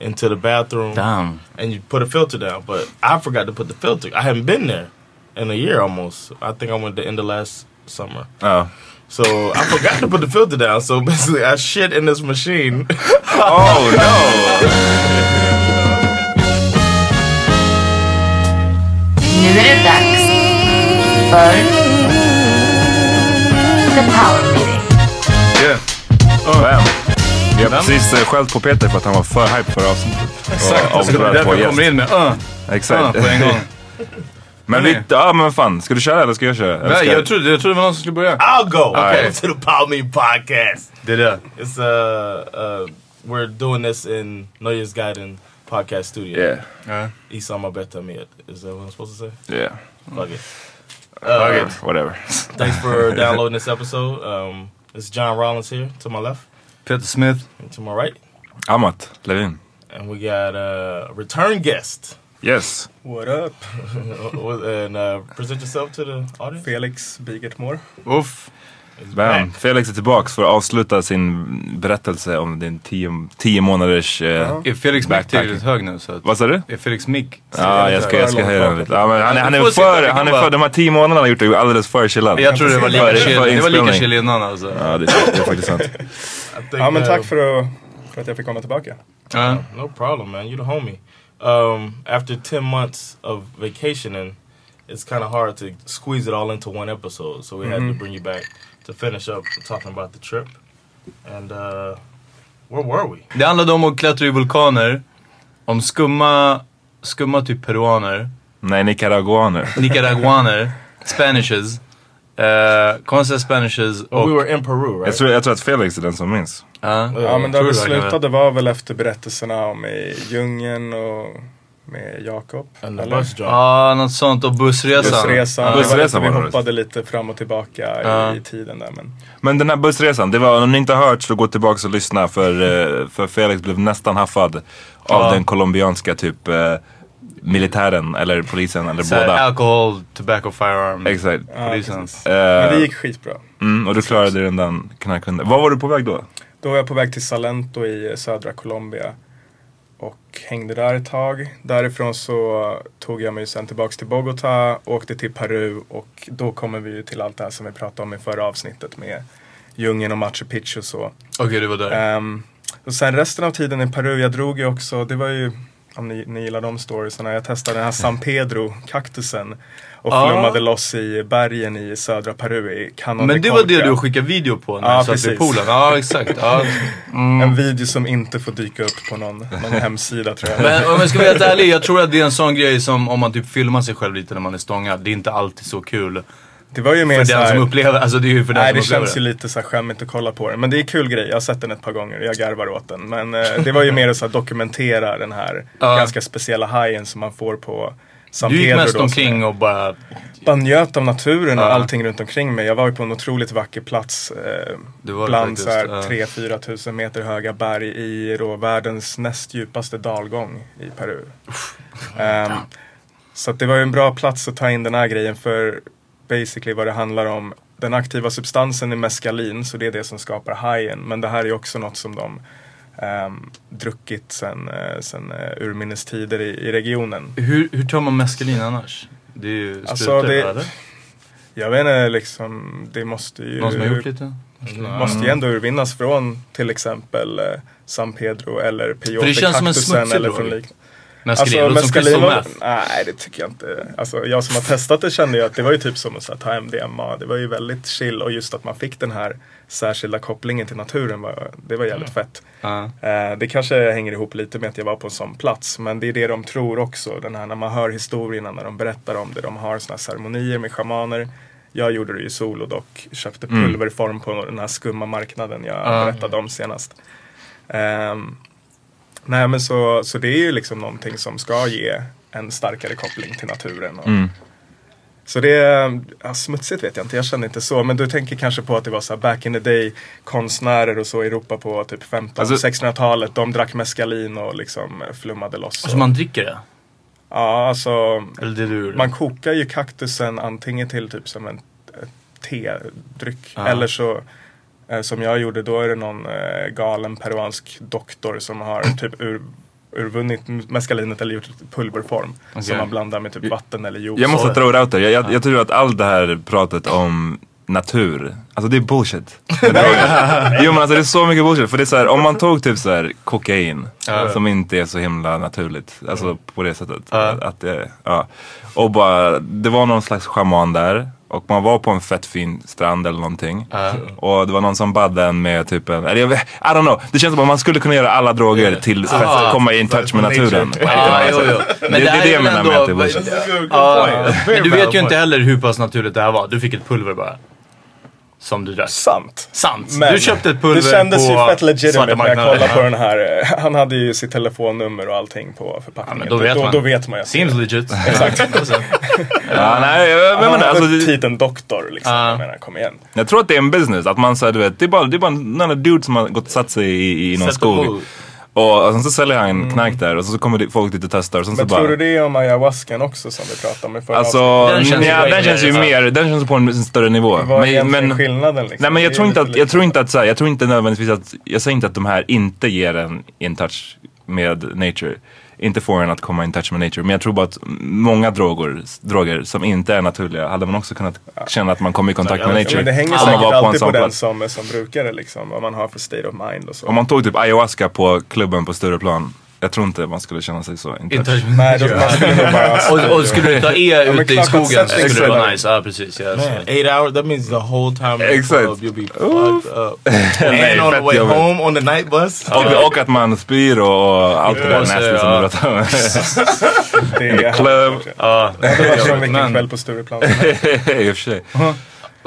into the bathroom Damn. and you put a filter down. But I forgot to put the filter. I haven't been there in a year almost. I think I went the end of last summer. Ja. So I forgot to put the filter down. So basically, I shit in this machine. Oh no! Nu är för The Power Meeting. Yeah. Oh, Bam. Vi har precis skällt på Peter för att han var för hype för avsnittet. Exakt, Och så det är därför jag kommer in med uh, Exakt. uh, på en gång. Men vi, ja men fan, ska du köra eller ska jag köra? Eller Nej, ska jag trodde, jag trodde det var någon som skulle börja. I'll go. Okay. To the Power Me podcast. Det är det. It's uh, uh, we're doing this in Nöjesguiden podcast studio. Yeah, Ja. I samarbete med. Is that what I'm supposed to say? yeah. Fuck it. Fuck Uh, it, whatever. Thanks for downloading this episode. Um, it's John Rollins here to my left, Peter Smith. and to my right, Amat Levin. and we got a return guest. Yes. What up? and uh, present yourself to the audience. Felix Bigertmore. Uff. Bam. Felix är tillbaks för att avsluta sin berättelse om din tio, tio månaders... eh, Är Felix mick tillräckligt hög nu? Så att, Vad sa du? är Felix mick? Ja, jag ska, jag ska höja den lite. Ja, han, är- han är för, han är för, de här tio månaderna har gjort det alldeles för chillad. Jag tror det var lika chill. Det var lika chill innan alltså. Ja, det, det är faktiskt sant. Think, Ja men uh, tack för, att, för att jag fick komma tillbaka. Ja. No problem, man. You're the homie. Um, after 10 months of vacationing, it's kind of hard to squeeze it all into one episode. So we had to bring you back to finish up talking about the trip. And uh, where were we? Det handlade om att klättra i vulkaner. Om skumma, skumma typ peruaner. Nej, nicaraguaner. Nicaraguaner. Spanishes. Uh, konstiga spanishes och... we were in Peru, right? Jag tror, jag tror att Felix är den som minns. Ja, Ja men där vi slutade var väl efter berättelserna om i djungeln och med Jakob. Eller? Ja, något sånt. Och bussresan. Bussresan. Var lite, Bussresan vi var det. hoppade lite fram och tillbaka Ja. i tiden där men. Men den här bussresan, det var, om ni inte har hört så gå tillbaka och lyssna för, eh, för Felix blev nästan haffad av den colombianska typ eh, militären eller polisen eller Så båda. alcohol, tobacco, firearm. Exakt. Ja, Polisen. precis. Eh, Men det gick skitbra. mm, och du klarade den där knarkhunden. Var var du på väg då? Då var jag på väg till Salento i södra Colombia. Och hängde där ett tag. Därifrån så tog jag mig sen tillbaks till Bogotá, åkte till Peru och då kommer vi ju till allt det här som vi pratade om i förra avsnittet med djungeln och Machu Picchu och så. Okej, du var där. Ehm, och sen resten av tiden i Peru, jag drog ju också, det var ju, om ni, ni gillar de storiesarna, jag testade den här San Pedro-kaktusen. Och Ah. flummade loss i bergen i södra Peru i Canon Men de det var det du skickade video på när Ja, du satt vid poolen? Ja, exakt. Ja. En video som inte får dyka upp på någon, någon hemsida tror jag. Men om jag ska vara helt ärlig, jag tror att det är en sån grej som om man typ filmar sig själv lite när man är stångad. Det är inte alltid så kul. Det var ju mer För så den här, som upplever, alltså det är ju för den Nej det som upplever känns ju lite så här skämmigt att kolla på den. Men det är en kul grej, jag har sett den ett par gånger, jag garvar åt den. Men eh, det var ju mer att dokumentera den här ganska speciella hajen som man får på San Du gick Pedro mest då, omkring och bara... bara njöt av naturen och Ja. allting runt omkring mig. Jag var ju på en otroligt vacker plats. Eh, Det det bland så här ja. 3-4 tusen meter höga berg i då världens näst djupaste dalgång i Peru. Ehm, så det var ju en bra plats att ta in den här grejen för basically vad det handlar om. Den aktiva substansen är meskalin, så det är det som skapar hajen. Men det här är också något som de ehm, druckit sen, uh, sen uh, urminnes tider i, i regionen. Hur, hur tar man meskalin annars? Det är ju sprutor, Alltså, det- eller? Jag vet inte, liksom, det måste ju... Någon som har gjort lite? måste ju ändå urvinnas från till exempel eh, San Pedro eller För det känns som en peyote-kaktusen smutsig eller från lik- Meskalin, alltså, crystal var-. Nej det tycker jag inte. Alltså, jag som har testat det kände ju att det var ju typ som att ta MDMA. Det var ju väldigt chill och just att man fick den här särskilda kopplingen till naturen. Var, det var jävligt fett. Ja. Eh, det kanske hänger ihop lite med att jag var på en sån plats. Men det är det de tror också. Den här, när man hör historierna, när de berättar om det. De har såna här ceremonier med shamaner. Jag gjorde det ju solo dock. Köpte Mm. pulverform på den här skumma marknaden jag Ja. berättade om senast. Ehm, nej men så, så det är ju liksom någonting som ska ge en starkare koppling till naturen. Och, Mm. Så det är, ja, smutsigt vet jag inte, jag känner inte så. Men du tänker kanske på att det var så här back in the day konstnärer och så i Europa på typ 15 Alltså- 1600-talet. De drack meskalin och liksom flummade loss. Alltså och, man dricker det? Ja, alltså Eller det du gjorde? man kokar ju kaktusen antingen till typ som en tedryck. Ja. Eller så som jag gjorde, då är det någon eh, galen peruansk doktor som har typ ur, urvunnit mescalinet eller gjort pulverform. Okej. Som man blandar med typ vatten eller juice. Jag måste it out there. Jag, jag, jag tror att allt det här pratet om natur, alltså det är bullshit. jo men alltså det är så mycket bullshit. För det är så här, om man tog typ så här kokain, Ja. som inte är så himla naturligt. Alltså på det sättet. Ja. Att det, ja. Och bara, det var någon slags schaman där. Och man var på en fett fin strand eller någonting. Ja. Och det var någon som badde en med typ en, eller jag vet, I don't know. Det känns som att man skulle kunna göra alla droger till för att komma in touch med naturen. Jo, jo. Det, det är det jag menar med att det. Ja, men du vet ju inte heller hur pass naturligt det här var. Du fick ett pulver bara. Som du drack. Sant. Sant. Men du köpte ett pulver det kändes på ju fett legitimate när jag kollade på den här. Han hade ju sitt telefonnummer och allting på Ja, förpackningen. men då vet man. Då, vet man ju. Seems legit. Exakt. Ja, nej, jag, Han har alltså, det- titeln doktor liksom. Ja. Jag menar, kom igen. jag tror att det är en business. Att man säger du vet, det är bara, det är bara någon dude som har gått och satt sig i, i någon Sätt skog. Och, och sen så säljer han knark där och så, kommer det, folk dit och testar. Och sen Mm. Men så tror bara, du det är om ayahuascan också som vi pratade om i förra Alltså, avsnittet? Den känns ja, den känns ju mer, mer, den känns på en, en större nivå. Vad är Men, egentligen men, skillnaden liksom? nej men jag är tror inte att, jag tror inte att så här, jag tror inte nödvändigtvis att, jag säger inte att de här inte ger en in touch med nature. Inte får en att komma in touch med nature. Men jag tror bara att många droger, droger som inte är naturliga hade man också kunnat känna att man kom i kontakt med Ja, nature. men det hänger säkert alltid på den som, som brukare liksom. Vad man har för state of mind och så. Om man tog typ ayahuasca på klubben på Stureplan. Jag tror inte man skulle känna sig så in touch. Inte- Nej, då, man skulle nog bara... Och, och skulle du ta E Ja, ute i skogen så skulle det vara nice. Ja precis. Ja, Man, eight hours, that means the whole time in club you'll be fucked up. Nej, and on the way home on the night bus. Och, och att man spyr och, allt det där nasty som du pratade om. Det är Club. Ja, Det var som vilken men- kväll på Stureplan. I och för sig.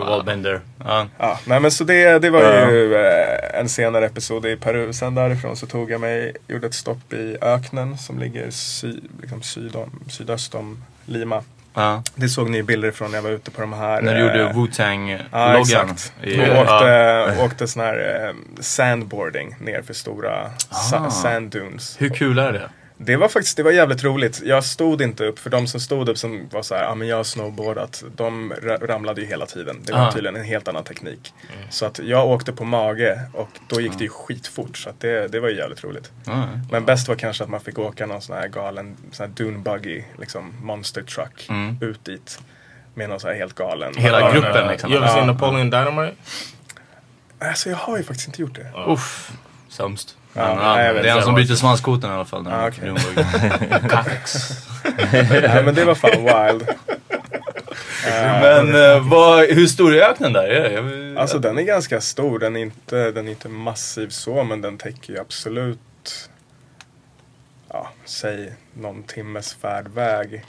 Wallbender. Ja. Ja, nej men så det, det var ju eh, en senare episod i Peru. Sen därifrån så tog jag mig, gjorde ett stopp i öknen som ligger sy, liksom syd om, sydöst om Lima. Ja. Det såg ni bilder från när jag var ute på de här. När du eh, gjorde Ja Wu-Tang-loggan. exakt. i- Vi ja. åkte, åkte sån här eh, sandboarding ner för stora sa- Ah. sand dunes. Hur kul är det? Det var faktiskt det var jävligt roligt. Jag stod inte upp, för de som stod upp som var så här, ja men jag har snowboardat, de ra- ramlade ju hela tiden. Det var Ah. tydligen en helt annan teknik. Så att jag åkte på mage och då gick det ju skitfort. Så att det, det var ju jävligt roligt. Ja. Men bäst var kanske att man fick åka någon sån här galen sån här dune buggy, liksom monster truck, Mm. ut dit. Med någon sån här helt galen. Hela Ja, gruppen liksom. Seen Ja. Napoleon Dynamite? Alltså jag har ju faktiskt inte gjort det. Uff, sämst. Ja, Men, nej, det är han som bryter svanskotan i alla fall. Ah, han okay. Kax. Nej men det var fan wild. Men eh, vad, hur stor är öknen där? Är det? Alltså den är ganska stor, den är inte, den är inte massiv så men den täcker ju absolut, ja, säg någon timmes färdväg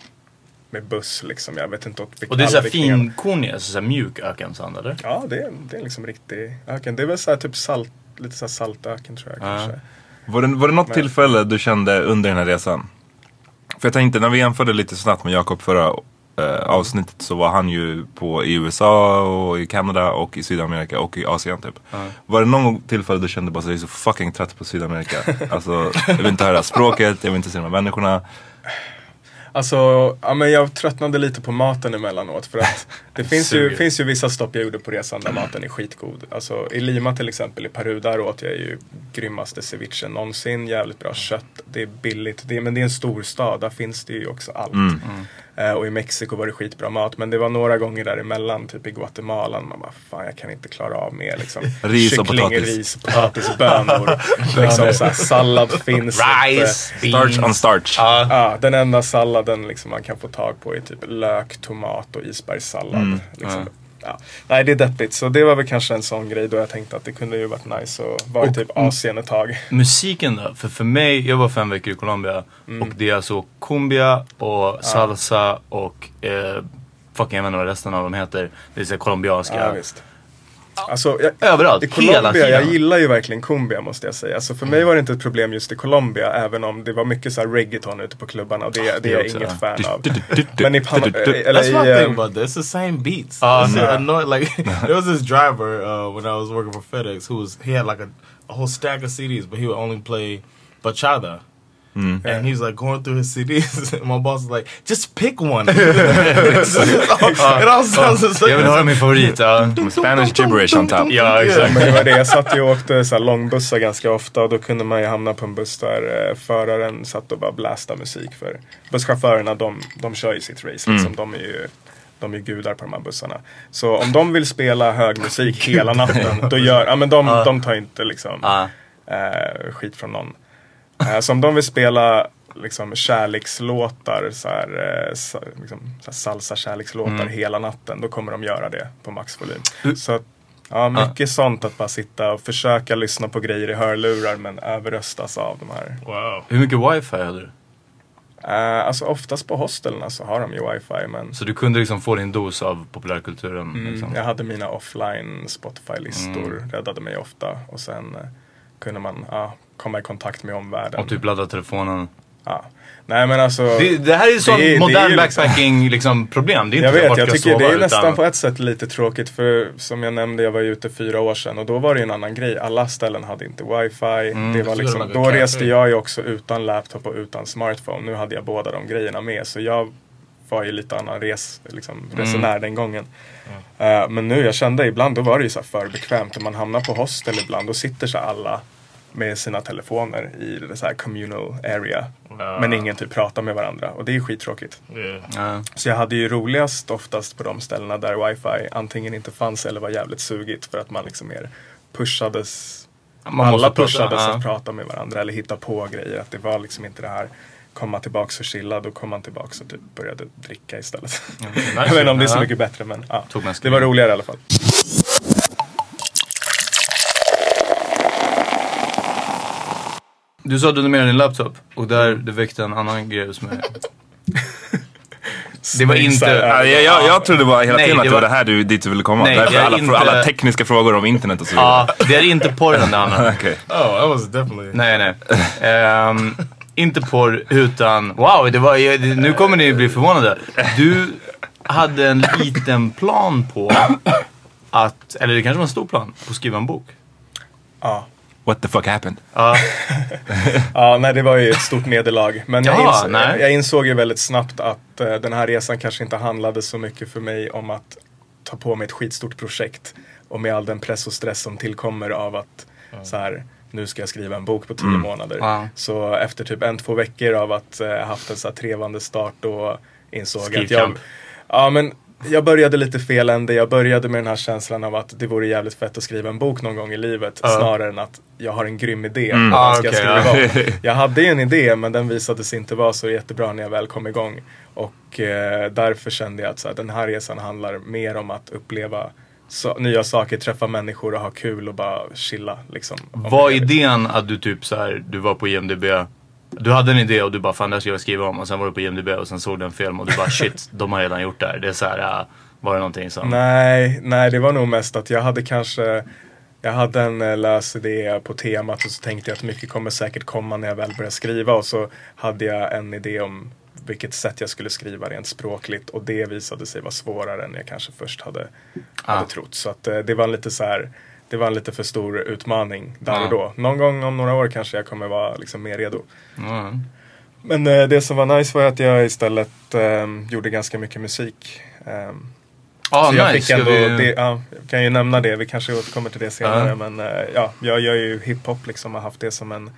med buss liksom. Jag vet inte åt vilka Och det är såhär finkornig, alltså såhär mjuk ökensand eller? Ja, det är, det är liksom riktig öken. Det är väl såhär typ salt, lite såhär saltöken tror jag Ja. kanske. Var det, var det något Men- tillfälle du kände under den här resan? För jag tänkte när vi jämförde lite snabbt med Jakob förra eh, avsnittet så var han ju på, i USA och i Kanada och i Sydamerika och i Asien typ. Var det någon tillfälle du kände bara att jag är så fucking trött på Sydamerika? alltså jag vill inte höra språket, jag vill inte se de här människorna. Alltså, ja, men jag tröttnade lite på maten emellanåt. För att det finns ju, finns ju vissa stopp jag gjorde på resan där maten är skitgod. Alltså i Lima till exempel, i Peru, där åt jag ju grymmaste cevichen någonsin. Jävligt bra kött, det är billigt. Det är, men det är en stor stad, där finns det ju också allt. Eh, och i Mexiko var det skitbra mat. Men det var några gånger däremellan, typ i Guatemala, man bara fan jag kan inte klara av mer liksom. Ris och Kyckling, potatis. ris, potatis, bönor. liksom så här, sallad finns inte. Rice, Starch on starch. Ja. Ja, den enda salladen liksom man kan få tag på är typ lök, tomat och isbergssallad. Liksom. Ja. Nej, det är deppigt. Så det var väl kanske en sån grej då jag tänkte att det kunde ju varit nice att vara i typ Asien ett tag. Musiken då? För för mig, jag var fem veckor i Colombia Mm. och det är alltså cumbia och salsa och eh, fucking jag vet inte vad resten av dem heter. Det så här colombianska. Ja, visst. Alltså, jag, Överallt, I hela Colombia, tiden. jag gillar ju verkligen cumbia måste jag säga. Alltså för mig var det inte ett problem just i Colombia även om det var mycket så här reggaeton ute på klubbarna och det, det är jag också, inget ja. fan av. Men i Pan- eller That's my thing eh, about this. It's the same beats. Ah, It's yeah. annoying. Like there was this driver uh, when I was working for FedEx who was he had like a, a whole stack of CDs, but he would only play bachata. And he's like going through his CDs, and my boss is like, "Just pick one." it all sounds the same. Jag vill höra min favorit. Ja, Spanish gibberish on top. ja exakt. Men det var det, jag satt ju och åkte så här långbussar ganska ofta och då kunde man ju hamna på en buss där eh, föraren satt och bara blästa musik för busschaufförerna de, de kör ju sitt race liksom. De är ju de är gudar på de här bussarna. Så om de vill spela hög musik hela natten, då gör, ja men de, de tar inte liksom eh, skit från någon. Eh, så om de vill spela liksom kärlekslåtar, så här, eh, liksom, så här salsa kärlekslåtar hela natten, då kommer de göra det på maxvolym. Så att, ja, mycket sånt att bara sitta och försöka lyssna på grejer i hörlurar men överröstas av de här. Wow. Hur mycket wifi hade du? Eh, alltså oftast på hostelna så har de ju wifi men Så du kunde liksom få din dos av populärkulturen? mm, Liksom. jag hade mina offline Spotify-listor, räddade mig ofta och sen eh, kunde man ja, komma i kontakt med omvärlden. Och typ ladda telefonen. Ja. Nej men alltså. Det, det här är ju sånt det är- det är modern liksom- backpacking liksom, problem. Det är inte Jag så vet, jag tycker sova, det är utan- nästan på ett sätt lite tråkigt för som jag nämnde, jag var ju ute fyra år sedan och då var det ju en annan grej. Alla ställen hade inte wifi. Mm. det var liksom, då reste jag ju också utan laptop och utan smartphone. Nu hade jag båda de grejerna med så jag var ju lite annan res, liksom, Mm. resenär den gången. Eh, men nu, jag kände ibland, då var det ju så här för bekvämt. När man hamnar på hostel ibland, då sitter så alla med sina telefoner i det så här communal area. Men ingen typ pratar med varandra och det är skittråkigt. Yeah. Ja. Så jag hade ju roligast oftast på de ställena där wifi antingen inte fanns eller var jävligt sugigt för att man liksom mer pushades. Man alla pushades ja. att prata med varandra eller hitta på grejer. Att det var liksom inte det här komma tillbaks och chilla. Då kom man tillbaks och typ började dricka istället. jag vet inte om det är så Ja. mycket bättre men ja. Det var roligare i alla fall. Du sa att du dig din laptop och där det väckte en annan grej hos mig. Det var inte... Ja, jag, jag, jag trodde bara hela Nej, tiden att det var det här du, dit du ville komma. Nej, Därför det är alla, inte- alla tekniska frågor om internet och så vidare. Ja, det är inte porren det handlar om. Okej. Oh, that was definitely. Nej, nej. Ehm, inte porr, utan wow, det var, nu kommer ni bli förvånade. Du hade en liten plan på att, eller det kanske var en stor plan, på att skriva en bok. Ja. What the fuck happened? Ja, Ja, nej det var ju ett stort nederlag. Men jag, Ja, ins- nej. jag insåg ju väldigt snabbt att eh, den här resan kanske inte handlade så mycket för mig om att ta på mig ett skitstort projekt. Och med all den press och stress som tillkommer av att så här, nu ska jag skriva en bok på tio månader. Ja. Så efter typ en, två veckor av att eh, haft en så här trevande start då insåg jag att jag... Skrivkamp. Ja men jag började lite fel ände. Jag började med den här känslan av att det vore jävligt fett att skriva en bok någon gång i livet. Snarare än att jag har en grym idé. Mm. Ah, ska jag okej, skriva om? Jag hade ju en idé men den visade sig inte vara så jättebra när jag väl kom igång. Och eh, därför kände jag att så här, den här resan handlar mer om att uppleva så, nya saker, träffa människor och ha kul och bara chilla. Liksom, Om var idén att du typ så här, du var på IMDB, du hade en idé och du bara fan det här ska jag skriva om och sen var du på IMDB och sen såg du en film och du bara shit, de har redan gjort det här. Det är så här, äh, var det någonting som... Nej, nej, det var nog mest att jag hade kanske jag hade en eh, lös idé på temat och så tänkte jag att mycket kommer säkert komma när jag väl börjar skriva och så hade jag en idé om vilket sätt jag skulle skriva rent språkligt och det visade sig vara svårare än jag kanske först hade, Ah. hade trott. Så att eh, det var lite så här det var en lite för stor utmaning där Ah. och då. Någon gång om några år kanske jag kommer vara liksom mer redo. Mm. Men eh, det som var nice var att jag istället eh, gjorde ganska mycket musik. Ehm, Ah, så jag nice. fick Ska ändå, vi... det, ja, jag kan ju nämna det, vi kanske återkommer till det senare. Ja. Men eh, ja, jag gör ju hiphop liksom och har haft det som en...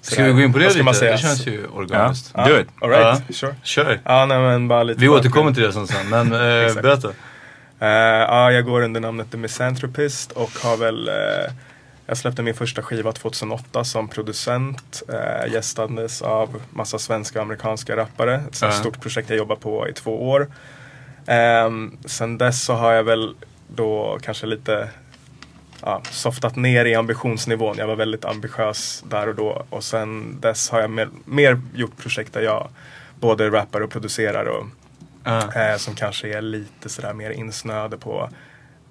Ska sådär- vi gå in på det ska lite? säga? Det känns ju organiskt. Ja, Do it. All right, Ja. sure. Kör. Ja, nej, men bara lite Vi återkommer till det sen men eh, berätta. Eh, ja, jag går under namnet The Misanthropist och har väl eh, jag släppte min första skiva 2008 som producent. Eh, gästades av massa svenska och amerikanska rappare. Ett Ja. stort projekt jag jobbar på i två år. Um, sen dess så har jag väl då kanske lite ja, softat ner i ambitionsnivån. Jag var väldigt ambitiös där och då. Och sen dess har jag mer, mer gjort projekt där jag både rappar och producerar. Och, Eh, som kanske är lite sådär mer insnöade på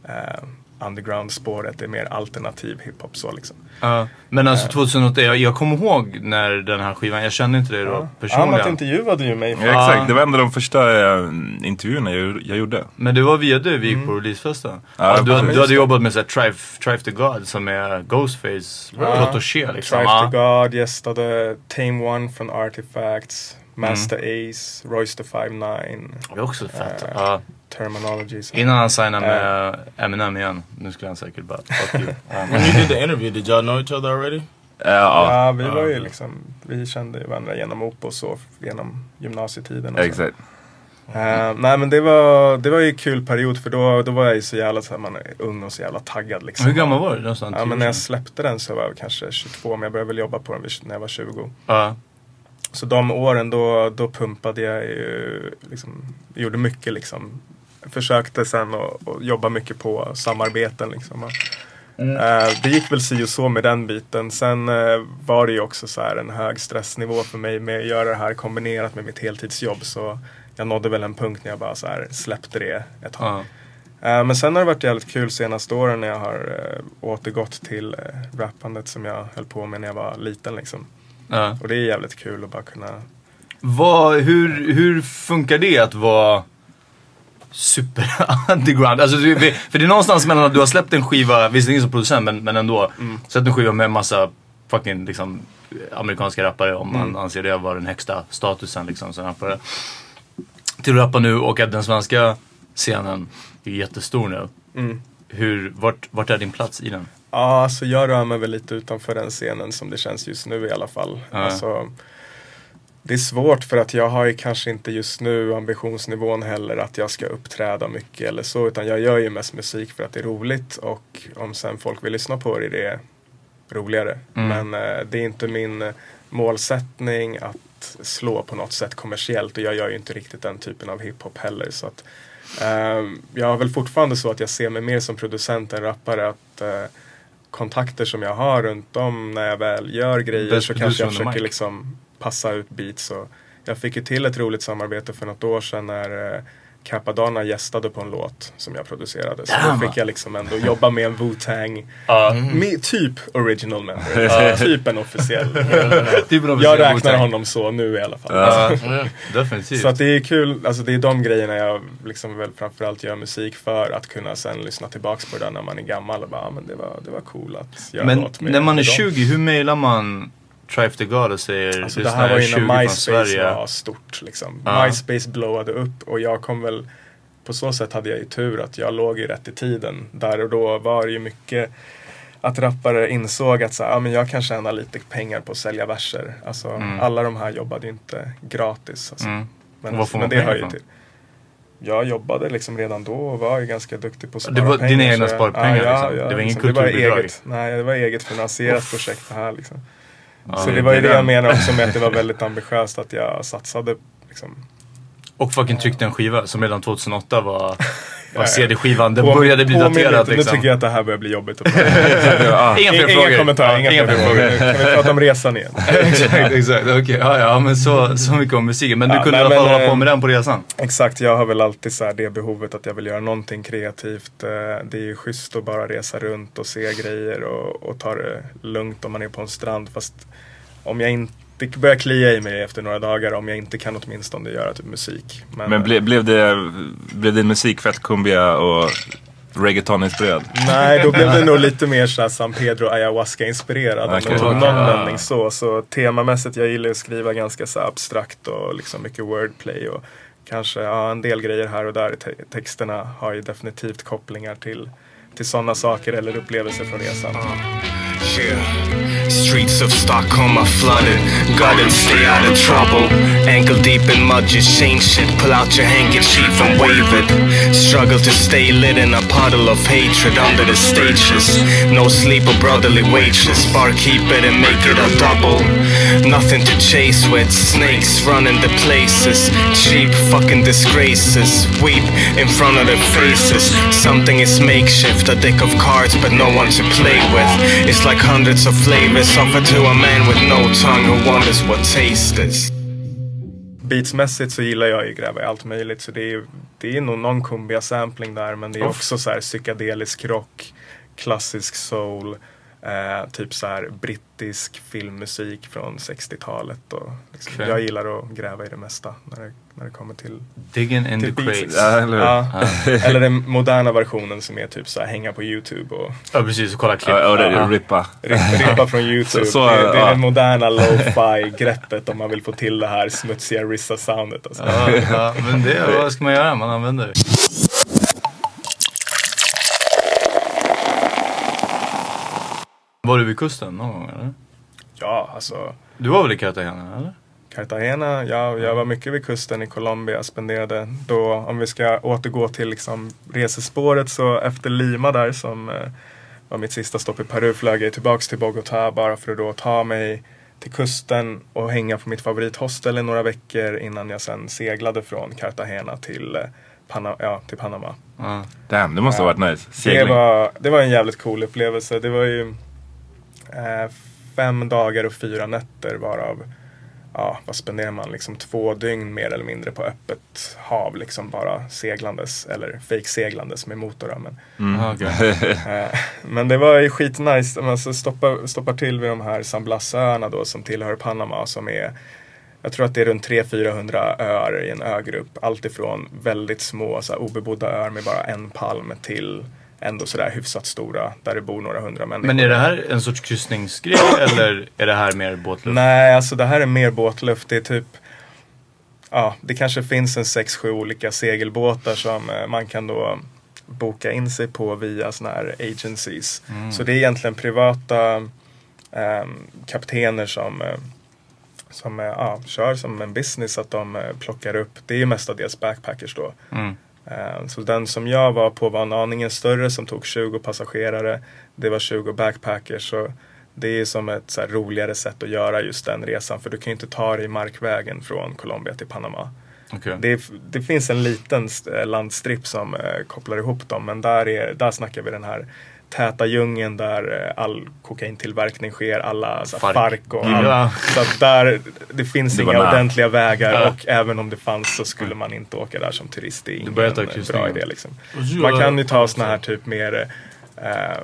eh, underground-spåret. Det är mer alternativ hiphop så liksom. Ja. Men alltså 2008, jag, jag kommer ihåg när den här skivan, jag kände inte det då personligen. Annat intervjuade ju mig. Ja, exakt, det var en av de första eh, intervjuerna jag, jag gjorde. Men det var via dig vi gick på releasefesten. Ja, Ja, du, du hade jobbat med såhär Trife, Trife the God som är Ghostface protoché liksom. Trife the God gästade Tame One från Artifacts. Master Ace, Royce the 5'9. Det är också fett. Eh, Ja. Terminology. så. Innan han signade med Eminem igen. Nu skulle han säkert bara fuck you. Ja, When you did the interview, did y'all know each other already? Eh, ja, Ja, vi var ju liksom, vi kände ju varandra genom Opus och genom gymnasietiden. Och så. exakt. Eh, nej men det var, det var ju en kul period för då, då var jag ju så jävla så här, man är ung och så jävla taggad liksom. Hur gammal var du? Någonstans Ja men när jag släppte den så var jag kanske 22 men jag började väl jobba på den när jag var 20. Ja. Så de åren då, då pumpade jag ju, liksom, gjorde mycket liksom. Försökte sen att jobba mycket på samarbeten liksom. Och, eh, det gick väl si och så med den biten. Sen eh, var det ju också så här en hög stressnivå för mig med att göra det här kombinerat med mitt heltidsjobb. Så jag nådde väl en punkt när jag bara så här släppte det ett tag. Eh, Men sen har det varit jävligt kul senaste åren när jag har eh, återgått till eh, rappandet som jag höll på med när jag var liten liksom. Ja. Och det är jävligt kul att bara kunna Vad, hur, hur funkar det att vara super underground? Alltså, för det är någonstans mellan att du har släppt en skiva, visserligen som producent men, men ändå. Släppt en skiva med massa fucking liksom, amerikanska rappare om man anser det vara den högsta statusen liksom, som rappare. Till att rappa nu och att den svenska scenen är jättestor nu. Mm. Hur, vart, vart är din plats i den? Ja, alltså jag rör mig väl lite utanför den scenen som det känns just nu i alla fall. Ja. Alltså, det är svårt för att jag har ju kanske inte just nu ambitionsnivån heller att jag ska uppträda mycket eller så. Utan jag gör ju mest musik för att det är roligt och om sen folk vill lyssna på det är det roligare. Men eh, det är inte min eh, målsättning att slå på något sätt kommersiellt och jag gör ju inte riktigt den typen av hiphop heller. Så att, ehm, jag har väl fortfarande så att jag ser mig mer som producent än rappare. Att eh, kontakter som jag har runt om när jag väl gör grejer Best så kanske jag försöker liksom passa ut beats. Och jag fick ju till ett roligt samarbete för något år sedan när eh, Capadonna gästade på en låt som jag producerade. Så Damn. då fick jag liksom ändå jobba med en Wu-Tang. Ja. Med typ original member. Typ en officiell. Typ en officiell jag räknar honom så nu i alla fall. Alltså. definitivt. Så att det är kul, alltså det är de grejerna jag liksom väl framförallt gör musik för. Att kunna sen lyssna tillbaks på det när man är gammal och bara, ah, men det var, det var cool att göra Men låt med när man är med dem. 20, hur mailar man Trife the God och säger Alltså det "Lyssna, här var ju 20 när MySpace var stort liksom. Ja. MySpace blowade upp och jag kom väl på så sätt hade jag ju tur att jag låg ju rätt i tiden. Där och då var det ju mycket att rappare insåg att så, här, ah, men jag kan tjäna lite pengar på att sälja verser. Alltså Mm. alla de här jobbade ju inte gratis. Alltså. Mm. Men, men det hör ju till. Jag jobbade liksom redan då och var ju ganska duktig på att spara Det var pengar. dina egna jag- sparpengar, ja, liksom? ja, Det var liksom, det var kulturbidrag? eget, Nej, det var eget finansierat projekt det här liksom. Ja, så det var ju det jag menar också med att det var väldigt ambitiöst att jag satsade liksom. Och fucking tryckte en skiva som redan 2008 var, var. CD-skivan. Den började bli daterad liksom. Nu tycker jag att det här börjar bli jobbigt. Ja. Inga fler frågor. Inga kommentarer, inga, Inga fler frågor. Kan vi prata om resan igen? exakt, exakt. Okej, ja, ja, men så, så mycket om musiken. Men du Ja, kunde nej, i alla fall men, hålla på eh, med den på resan? Exakt, jag har väl alltid så här det behovet att jag vill göra någonting kreativt. Eh, Det är ju schysst att bara resa runt och se grejer och, och ta det lugnt om man är på en strand. Fast om jag inte det börjar klia i mig efter några dagar om jag inte kan åtminstone göra typ musik. Men ble, blev, det, blev din musik fett kumbia och reggaeton-inspirerad? Nej, då blev det nog lite mer såhär San Pedro ayahuasca-inspirerad. Okay. Någon vändning så. Så temamässigt, jag gillar att skriva ganska så abstrakt och liksom mycket wordplay. Och kanske ja, en del grejer här och där i te- texterna har ju definitivt kopplingar till, till sådana saker eller upplevelser från resan. Streets of Stockholm are flooded. Gotta stay out of trouble. Ankle deep in mud, just change shit. Pull out your handkerchief and wave it. Struggle to stay lit in a puddle of hatred under the stages. No sleep or brotherly wages. Barkeep it and make it a double. Nothing to chase with. Snakes running the places. Cheap fucking disgraces. Weep in front of their faces. Something is makeshift. A deck of cards, but no one to play with. It's like hundreds of flavors offered to a man with no tongue who wonders what taste is. Beatsmässigt så gillar jag ju gräva i allt möjligt. Så det är, det är nog någon kumbia sampling där. Men det är också så här psykedelisk rock, klassisk soul. Eh, typ så här brittisk filmmusik från 60-talet. Och liksom, Okej. Jag gillar att gräva i det mesta när det, när det kommer till Digging in till the crates. Ja, eller? Ja. Eller den moderna versionen som är typ så här hänga på YouTube och Ja precis, och kolla klipp. Ja, och det, Ja. rippa. rippa, från YouTube. Så- så, det, det är ja. det moderna lo-fi greppet om man vill få till det här smutsiga Rissa-soundet. Alltså. Ja, ja, men det, vad ska man göra? Man använder det. Var du vid kusten någon gång eller? Ja, alltså Du var väl i Cartagena eller? Cartagena, ja, jag var mycket vid kusten i Colombia. Spenderade då, om vi ska återgå till liksom resespåret, så efter Lima där som eh, var mitt sista stopp i Peru flög jag tillbaks till Bogotá bara för att då ta mig till kusten och hänga på mitt favorithostel i några veckor innan jag sen seglade från Cartagena till, eh, Pana- ja, till Panama. Ja. Damn, det måste ha varit nice. Det Segling. var, det var en jävligt cool upplevelse. Det var ju eh, fem dagar och fyra nätter varav, ja vad spenderar man, liksom två dygn mer eller mindre på öppet hav. Liksom bara seglandes, eller fake-seglandes med motor. Men, Mm. Okej. eh, men det var ju skitnice. Man alltså stoppar, stoppar till vid de här San Blas-öarna då som tillhör Panama som är jag tror att det är runt 300-400 öar i en ögrupp. Allt ifrån väldigt små så här, obebodda öar med bara en palm till ändå sådär hyfsat stora där det bor några hundra människor. Men är det här en sorts kryssningsgrej eller är det här mer båtluft? Nej, alltså det här är mer båtluft. Det är typ Ja, det kanske finns en sex sju olika segelbåtar som eh, man kan då boka in sig på via såna här agencies. Mm. Så det är egentligen privata ehm, kaptener som, eh, som eh, ja, kör som en business att de eh, plockar upp. Det är ju mestadels backpackers då. Mm. Eh, Så den som jag var på var en aningen större som tog 20 passagerare. Det var 20 backpackers. Så det är som ett så roligare sätt att göra just den resan. För du kan ju inte ta dig markvägen från Colombia till Panama. Okej. Det, det finns en liten st- landstripp som eh, kopplar ihop dem. Men där, är, där snackar vi den här täta djungeln där eh, all kokaintillverkning sker, alla så, Fark. fark och Mm. allt. Ja. Så att där, det finns Det inga nära. ordentliga vägar Ja. och även om det fanns så skulle man inte åka där som turist. Det är ingen börjar ta bra idé liksom. Du Man kan ju ta såna här typ mer eh,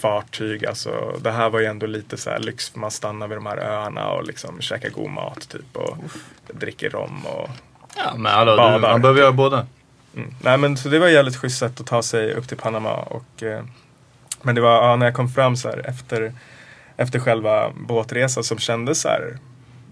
fartyg, alltså det här var ju ändå lite så här lyx för man stannar vid de här öarna och liksom käkar god mat typ och dricker rom och Ja, men hallå, du, badar. man behöver göra båda. Mm. Nej men så det var ett jävligt schysst sätt att ta sig upp till Panama och eh, men det var ja, när jag kom fram så här efter Efter själva båtresan som kändes så här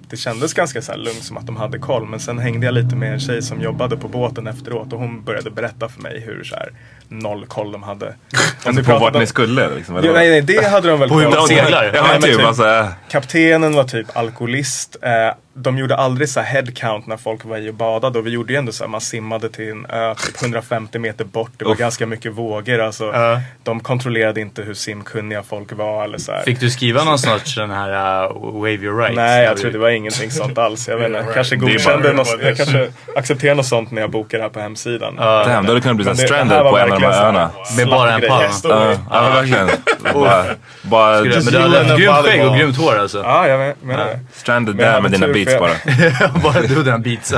Det kändes ganska så här lugnt som att de hade koll. Men sen hängde jag lite med en tjej som jobbade på båten efteråt och hon började berätta för mig hur så här noll koll de hade. Alltså på vart ni skulle liksom? eller Ja, nej, nej, det hade de väl På hur koll de seglar? Ja, men Nej, typ, alltså, Kaptenen var typ alkoholist. Eh, de gjorde aldrig så här headcount när folk var i och badade och vi gjorde ju ändå så här, man simmade till en ö typ 150 meter bort. Det var Uff. ganska mycket vågor. Alltså, Ja. De kontrollerade inte hur simkunniga folk var eller så här. Fick du skriva någon sorts den här uh, wave your rights? Nej, jag tror det var ingenting sånt alls. Jag vet inte, right. kanske Det godkände något, det jag kanske accepterar något sånt när jag bokar här på hemsidan. Damn, då hade du kunnat bli det- det stranded här på en av de här öarna. Med bara en palm. Ja, ja, men verkligen. bara, bara, Skulle men du hade haft grymt skägg och grymt hår alltså. Ja, jag men- menar det. Stranded där med dina beats bara. bara du och dina beats.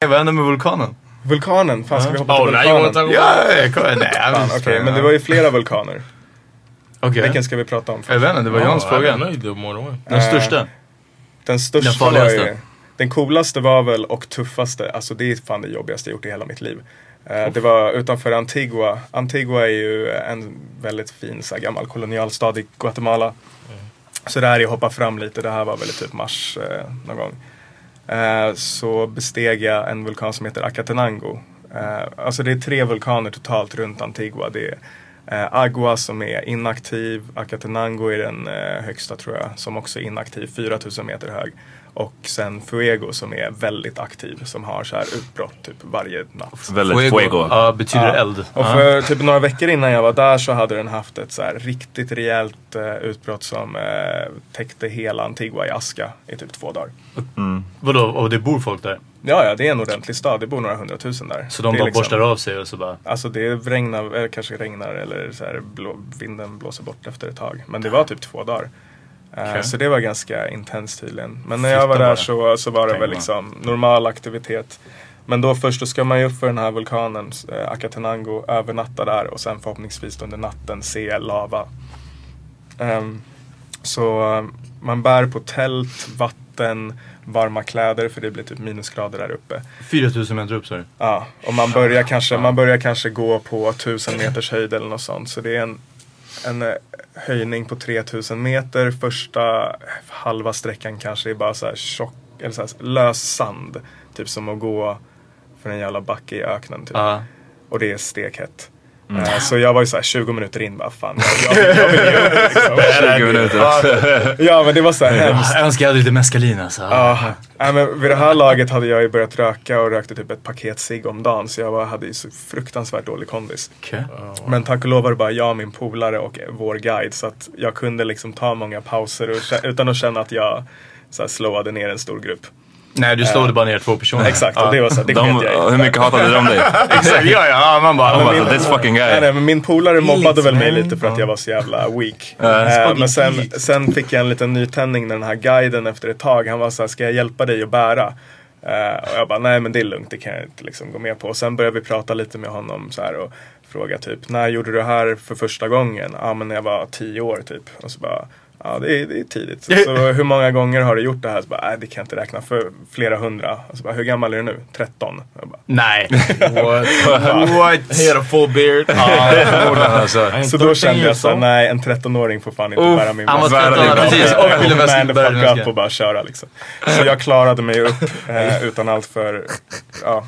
Vad hände med vulkanen? Vulkanen? Fan, ska vi hoppa Oh, till you vulkanen? about- Ja, jag kommer- nej, Fan, men det var ju flera vulkaner. Okej. Vilken ska vi prata om först? Jag vet inte, det var Johns fråga. One. Den största? Den största Den farligaste? var ju, Den coolaste var väl, och tuffaste, alltså det är fan det jobbigaste jag gjort i hela mitt liv. Eh, det var utanför Antigua. Antigua är ju en väldigt fin så här, gammal kolonialstad i Guatemala. Så där jag hoppar fram lite, det här var väl typ mars eh, någon gång. Eh, så besteg jag en vulkan som heter Acatenango. Alltså det är tre vulkaner totalt runt Antigua. Det är Agua som är inaktiv, Acatenango är den högsta tror jag, som också är inaktiv, 4000 meter hög. Och sen Fuego som är väldigt aktiv, som har så här utbrott typ varje natt. Väldigt Fuego. fuego. Ja, betyder eld. Och Ja. för typ några veckor innan jag var där så hade den haft ett så här riktigt rejält eh, utbrott som eh, täckte hela Antigua i aska i typ två dagar. Vadå, och det bor folk där? Ja, ja, det är en ordentlig stad. Det bor några hundratusen där. Så de bara borstar av sig och så bara... Alltså det regnar, eller kanske regnar eller så här, blå, vinden blåser bort efter ett tag. Men det var typ två dagar. Eh, Okej. Så det var ganska intenskt tydligen. Men när jag var där så, så var det väl liksom normal aktivitet. Men då först då ska man ju upp för den här vulkanen, eh, Acatenango, övernatta där och sen förhoppningsvis under natten se lava. Ehm, så eh, man bär på tält, vatten, varma kläder för det blir typ minusgrader där uppe. 4000 meter upp sa du? Ja, och man börjar, kanske, man börjar kanske gå på 1000 meters höjd eller något sånt. Så det är en, en eh, höjning på 3000 meter. Första halva sträckan kanske är bara så här tjock, eller så här lös sand. Typ som att gå för en jävla backe i öknen. Typ. Ja. Och det är stekhett. Mm. Eh, Så jag var ju såhär 20 minuter in, bara fan jag, jag, jag vill ge upp liksom. 20 minuter. Ja, ja men det var så här hemskt. Jag önskar jag hade lite mescalin alltså. Ja, nej, men vid det här laget hade jag ju börjat röka och rökte typ ett paket cigg om dagen. Så jag var, hade ju så fruktansvärt dålig kondis. Okej. Men tack och lov var det bara jag, min polare och vår guide. Så att jag kunde liksom ta många pauser och, utan att känna att jag så här, slowade ner en stor grupp. Nej, du slog Eh, bara ner två personer. Exakt, och det var så det De, jag hur mycket hatade de dig? Exakt, ja ja. Man bara... Man bara, bara this fucking Nej, guy. nej, men min polare mobbade väl mig lite för att jag var så jävla weak. Ja, fucking men sen, sen fick jag en liten nytändning när den här guiden efter ett tag, han var så här, ska jag hjälpa dig att bära? Eh, och jag bara, nej men det är lugnt, det kan jag inte liksom gå med på. Och sen började vi prata lite med honom så här och fråga typ, när gjorde du det här för första gången? Ja men när jag var tio år typ. Och så bara, ja det är, det är tidigt. Så hur många gånger har du gjort det här? Så bara, nej det kan jag inte räkna, för flera hundra. Och så bara, hur gammal är du nu? 13? Jag bara, Nej. What? What? He had a full beard. Ja, förmodligen alltså. Så då kände jag så nej en 13-åring får fan inte Uff, bära min han var väska. 13, ja, precis. Och ville the bära up och bara köra liksom. Så jag klarade mig upp eh, utan allt för, ja,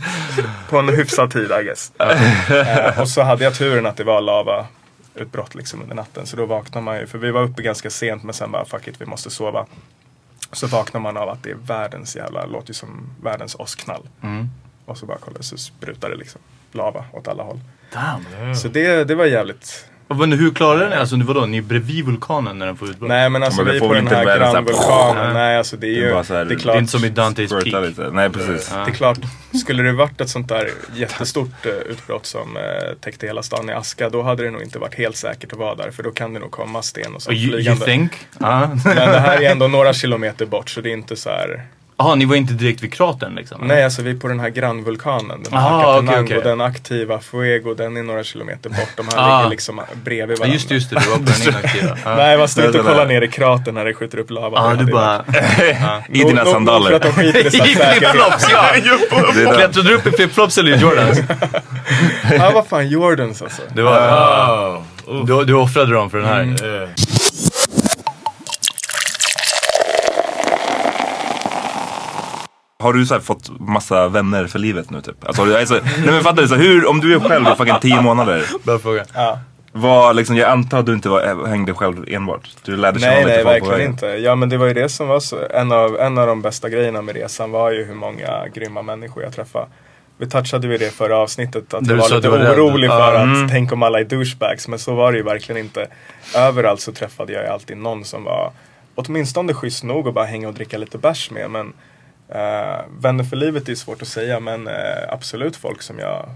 på en hyfsad tid I guess. Eh, och så hade jag turen att det var lava utbrott liksom under natten. Så då vaknar man ju, för vi var uppe ganska sent men sen bara fuck it, vi måste sova. Så vaknar man av att det är världens jävla, låter ju som världens åskknall. Mm. Och så bara kollar så sprutar det liksom lava åt alla håll. Damn. Så det, det var jävligt men hur klarade ni? Alltså vadå, ni är bredvid vulkanen när den får utbrott? Nej men alltså Men det vi är får på den inte här grannvulkanen. Ja. Nej alltså det är Det är ju, bara så här- det är Det klart. är inte som i Dante's Peak. lite. Nej precis. Det är klart, skulle det varit ett sånt där jättestort eh, utbrott som eh, täckte hela stan i aska, då hade det nog inte varit helt säkert att vara där. För då kan det nog komma sten och så Oh, you, you flygande. think? Ja. Men det här är ändå några kilometer bort så det är inte så här. Jaha, ni var inte direkt vid kratern liksom? Nej alltså vi är på den här grannvulkanen. Den här Aha, okej, okej. den aktiva Fuego, den är några kilometer bort. De här Ah. ligger liksom bredvid Ja, varandra. just det, just det. Du var på den inaktiva. Ja. Nej man står inte och kollar ner i kratern när det skjuter upp lava. Ja, Det du bara... I dina Nog- nog- nog För att de sandaler. i flipflops, ja! Det är det. Klättrade du upp i flipflops eller i Jordans? Ja vad fan, Jordans alltså. Det var... Oh. Du, du offrade dem för den här? Har du så här fått massa vänner för livet nu typ? Alltså, du- alltså, nej men fattar du? Så här, hur, om du är själv i fucking 10 månader. Bra fråga. Ja. Vad, liksom, jag antar att du inte var, hängde själv enbart? Du lärde känna Nej, lite nej, folk på verkligen vägen. inte. Ja, men det var ju det som var så, en, av, en av de bästa grejerna med resan var ju hur många grymma människor jag träffade. Vi touchade ju det förra avsnittet, att Där jag du var lite du var rädd. orolig för Ja, att mm. tänk om alla är douchebags, men så var det ju verkligen inte. Överallt så träffade jag ju alltid någon som var åtminstone schysst nog att bara hänga och dricka lite bärs med. Men eh, vänner för livet är svårt att säga, men eh, absolut folk som jag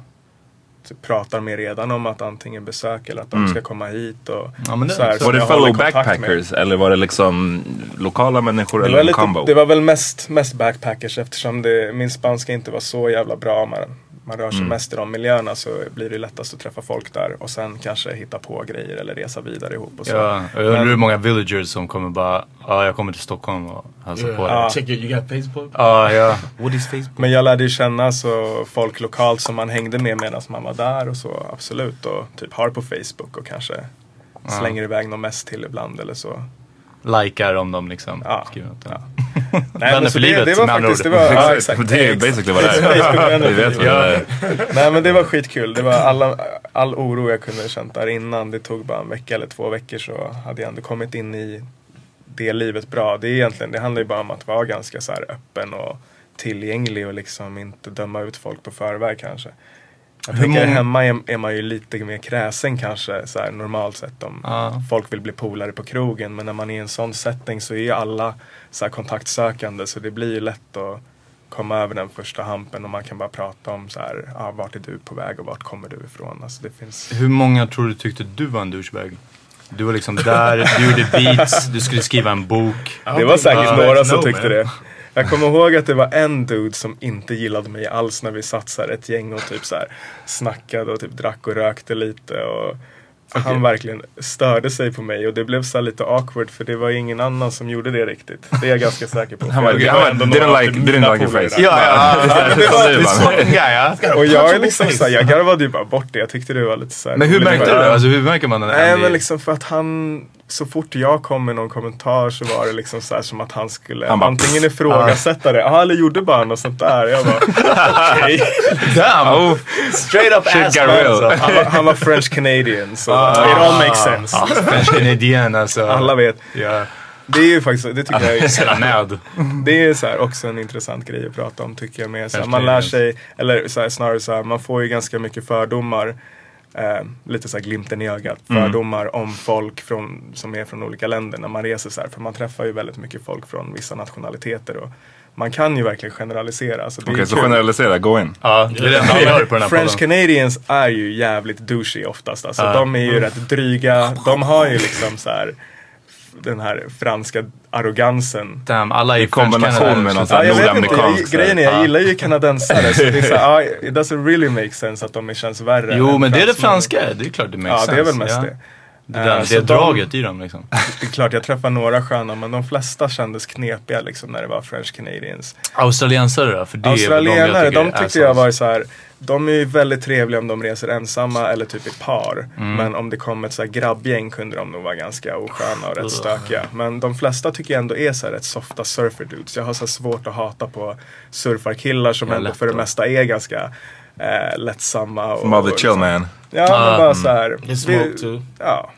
typ, pratar med redan om att antingen besöka eller att de Mm. ska komma hit. Och, Ja, men det- så här, Var det fellow kontakt med. backpackers eller var det liksom lokala människor Det eller var, en lite, combo? det var väl mest, mest backpackers eftersom det, min spanska inte var så jävla bra. Man, man rör sig Mm. mest i de miljöerna så blir det lättast att träffa folk där och sen kanske hitta på grejer eller resa vidare ihop och så. Ja, jag undrar Men- hur många villagers som kommer bara, ja jag kommer till Stockholm och hälsar Yeah. på dig. Ja. Check your, you got Facebook? Ja, ja. What is Facebook? Men jag lärde ju känna så folk lokalt som man hängde med medan man var där och så absolut. Och typ har på Facebook och kanske slänger iväg något mest till ibland eller så. Likar om de liksom Ja. skriver något. Ja. Vänner Nej, men så för det, livet, det var med andra faktiskt, det ord. var, ja, Exakt. Det är ju basically vad det är. Vi vet vad det är. Nej men det var skitkul. Det var alla, all oro jag kunde känt där innan. Det tog bara en vecka eller två veckor så hade jag ändå kommit in i det livet bra. Det är egentligen, det handlar ju bara om att vara ganska så öppen och tillgänglig och liksom inte döma ut folk på förväg kanske. Jag Hur många- hemma är, är man ju lite mer kräsen kanske så här, normalt sett om Ja. folk vill bli polare på krogen. Men när man är i en sån setting så är ju alla så här, kontaktsökande så det blir ju lätt att komma över den första hampen och man kan bara prata om så här, ah, vart är du på väg och vart kommer du ifrån? Alltså det finns... Hur många tror du tyckte du var en douchebag? Du var liksom där, du gjorde beats, du skulle skriva en bok. Det var säkert uh, några som tyckte man. det. Jag kommer ihåg att det var en dude som inte gillade mig alls när vi satt så här ett gäng och typ så här snackade och typ drack och rökte lite. Och Han verkligen störde sig på mig och det blev så lite awkward för det var ingen annan som gjorde det riktigt. Det är jag ganska säker på. Han var- Det han var- didn't like- typ didn't like your face. Ja, ja, det var ja. Och jag är liksom så här, jag garvade ju bara bort det. Jag tyckte det var lite så här Men hur märkte du det? Alltså hur märker man det? Nej men liksom för att han, så fort jag kom med någon kommentar så var det liksom så här som att han skulle Han bara, antingen ifrågasätta det, ja eller gjorde bara något sånt där. Jag bara, okej. Damn! Oh, Straight up Shit ass got real. alltså. Han var, han var French Canadian så it all makes sense. Ah, French Canadian alltså. Alla vet. Ja. Det är ju faktiskt, det tycker jag är nöd. Det är så här också en intressant grej att prata om tycker jag. Med, så här, man lär sig, eller så här, snarare så här, man får ju ganska mycket fördomar. Eh, lite så här glimten i ögat. Fördomar om folk från, som är från olika länder när man reser så här. För man träffar ju väldigt mycket folk från vissa nationaliteter. Och man kan ju verkligen generalisera. Så det Okej, är så generalisera, go in. Ja, det är det enda vi hör på den här French. Canadians är ju jävligt douchey oftast. Alltså, Ja. De är ju rätt dryga. De har ju liksom så här den här franska arrogansen. Damn, alla är I kombination med någon sån Ja, här jag vet inte, nordamerikansk. jag, grejen är, jag Ja. gillar ju kanadensare. så det är så ja, it doesn't really make sense att de känns värre. Jo men det är det franska, det är klart det makes Ja, sense. det är väl mest ja. det. Det, Eh, där, det är de- draget i dem liksom. Det är klart, jag träffar några sköna men de flesta kändes knepiga liksom när det var French Canadians. Australiensare då? För det är Australienare, de, de jag tycker tyckte är jag var så här. De är ju väldigt trevliga om de reser ensamma eller typ i par. Mm. Men om det kom ett så här grabbgäng kunde de nog vara ganska osköna och rätt stökiga. Men de flesta tycker jag ändå är så här rätt softa surfer dudes. Jag har så här svårt att hata på surfarkillar som Ja, ändå för det då. mesta är ganska eh, lättsamma. Och, Mother och chill liksom- man. Ja, Ah, men bara så här. Too. Ja.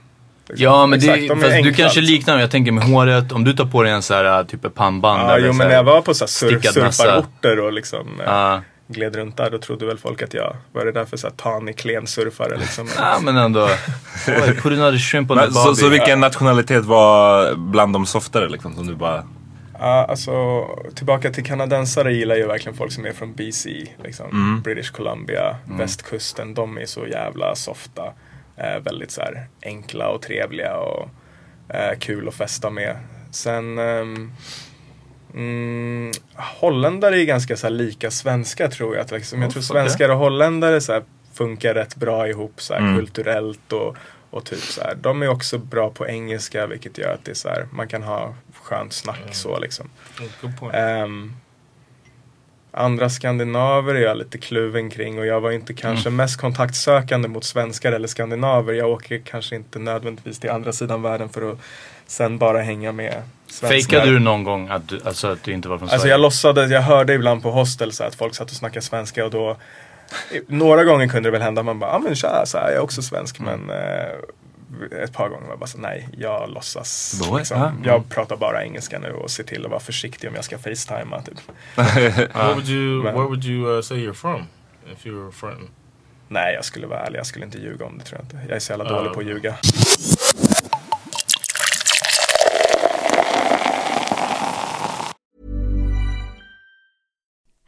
Liksom. Ja men det, de är fast du kanske liksom. liknar, jag tänker med håret, om du tar på dig en så här typ ett pannband Ja, eller jo så men när jag var på så här sur- stickad mössa. surfarorter och liksom. eh, Ja. gled runt där då trodde väl folk att jag var det där för så här tanig klensurfare liksom. Ja men ändå. Put another shrimp on the Men, så, så vilken nationalitet var bland de softare liksom? Som du bara... Ja, alltså tillbaka till kanadensare gillar ju verkligen folk som är från BC, liksom Mm. British Columbia, Mm. västkusten. De är så jävla softa. Eh, väldigt så här enkla och trevliga och eh, kul att festa med. Sen ehm, mm, holländare är ganska så här lika svenska tror jag. Liksom, jag tror svenskar och holländare så här, funkar rätt bra ihop så här, Mm. kulturellt och, och typ så här. De är också bra på engelska vilket gör att det är så här, man kan ha skönt snack så liksom. Mm, Good point. Ehm, andra skandinaver är jag lite kluven kring och jag var inte kanske Mm. mest kontaktsökande mot svenskar eller skandinaver. Jag åker kanske inte nödvändigtvis till andra sidan världen för att sen bara hänga med svenskar. Fejkade du någon gång att du, alltså, att du inte var från Alltså Sverige? jag låtsades, jag hörde ibland på hostel så att folk satt och snackade svenska och då några gånger kunde det väl hända att man bara, ja ah, men tja, så här, jag är också svensk men eh, ett par gånger var jag bara så nej, jag låtsas. Liksom, ja. Jag pratar bara engelska nu och ser till att vara försiktig om jag ska facetima typ. Where would you Men- Where would you uh, say you're from? If you were from? Nej, jag skulle vara ärlig. Jag skulle inte ljuga om det tror jag inte. Jag är så jävla Ja. dålig på att ljuga.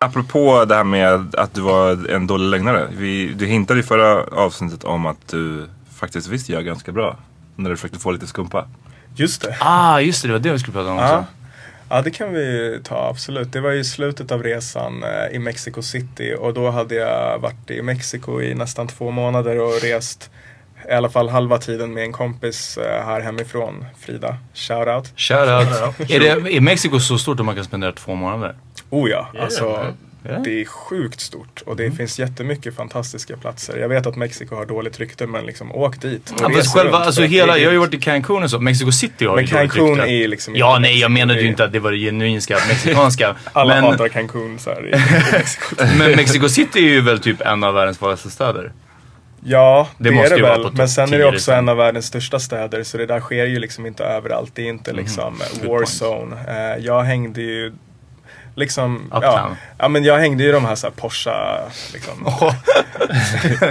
Apropå det här med att du var en dålig lögnare. Vi, du hintade i förra avsnittet om att du faktiskt visst gör ganska bra. När du försökte få lite skumpa. Just det. Ah, just det. Det var det vi skulle prata om också. ja, det kan vi ta absolut. Det var i slutet av resan eh, i Mexico City och då hade jag varit i Mexiko i nästan två månader och rest i alla fall halva tiden med en kompis eh, här hemifrån, Frida. Shoutout. Shoutout. är, det, är Mexiko så stort att man kan spendera två månader? Oh ja, Ja, alltså. Ja. det är sjukt stort och det Mm. finns jättemycket fantastiska platser. Jag vet att Mexiko har dåligt rykte men liksom åk dit. och Ja, själva, alltså hela, jag har ju varit i Cancun och så. Mexico City har Men ju dåligt rykte. är liksom Ja, nej jag menade ju är- inte att det var det genuinska mexikanska. Alla men, hatar Cancun så här i, Mexiko. men Mexico City är ju väl typ en av världens farligaste städer. Ja, det, Det är det väl. Men sen är 10 det också liksom. en av världens största städer så det där sker ju liksom inte överallt. Det är inte Mhm. liksom Good war point. zone. Eh, jag hängde ju liksom, ja, ja men jag hängde ju i de här, så här Porsche liksom.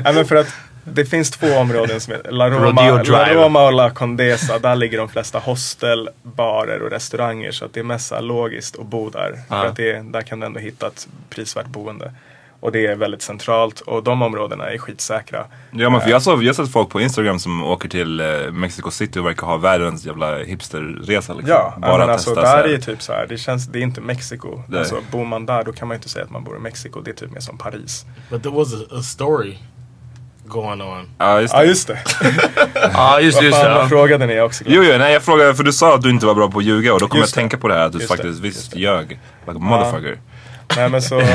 ja, men för att det finns två områden som heter La Roma, La. Roma och La Condesa. Där ligger de flesta hostel, barer och restauranger. Så att det är mest logiskt att bo där. Ja. För att det, där kan du ändå hitta ett prisvärt boende. Och det är väldigt centralt och de områdena är skitsäkra. Ja men för Eh, jag, såg, jag har sett folk på Instagram som åker till eh, Mexico City och verkar ha världens jävla hipsterresa liksom. Ja, Bara men alltså där är typ så här, det känns, det är inte Mexiko. Nej. Alltså bor man där då kan man ju inte säga att man bor i Mexiko, det är typ mer som Paris. But there was a, a story going on. Ja just det. Ja just det. Ja, just det, Vad just fan frågade ni också? Jo, jo, nej jag frågade för du sa att du inte var bra på att ljuga och då kom Just jag att tänka på det här att du Just det, faktiskt visst ljög. Like a motherfucker. Nej men så...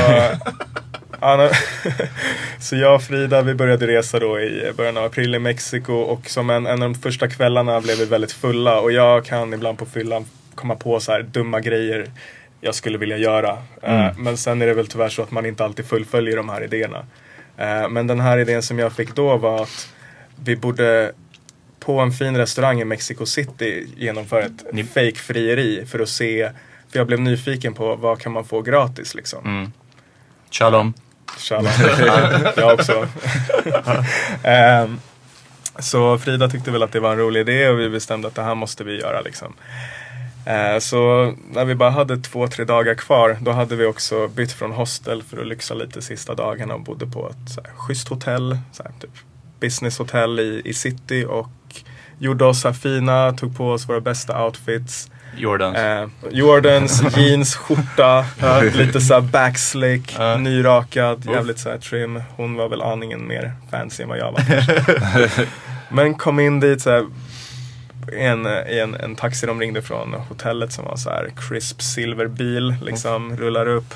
så jag och Frida vi började resa då i början av april i Mexiko och som en, en av de första kvällarna blev vi väldigt fulla och jag kan ibland på fyllan komma på så här dumma grejer jag skulle vilja göra. Eh, Mm. Men sen är det väl tyvärr så att man inte alltid fullföljer de här idéerna. Eh, Men den här idén som jag fick då var att vi borde på en fin restaurang i Mexico City genomföra ett fake frieri för att se för jag blev nyfiken på vad kan man få gratis liksom. Mm. Shalom. Tjena. jag också. um, så Frida tyckte väl att det var en rolig idé och vi bestämde att det här måste vi göra liksom. Eh, så när vi bara hade två, tre dagar kvar då hade vi också bytt från hostel för att lyxa lite sista dagarna och bodde på ett så här, schysst hotell, så här, typ businesshotell i, i city och gjorde oss här fina, tog på oss våra bästa outfits. Jordans. Eh, Jordans, jeans, skjorta, lite såhär backslick, nyrakad, jävligt såhär trim. Hon var väl aningen mer fancy än vad jag var. Men kom in dit såhär i en, i en, en taxi de ringde från hotellet som var så här crisp silverbil, liksom rullar upp.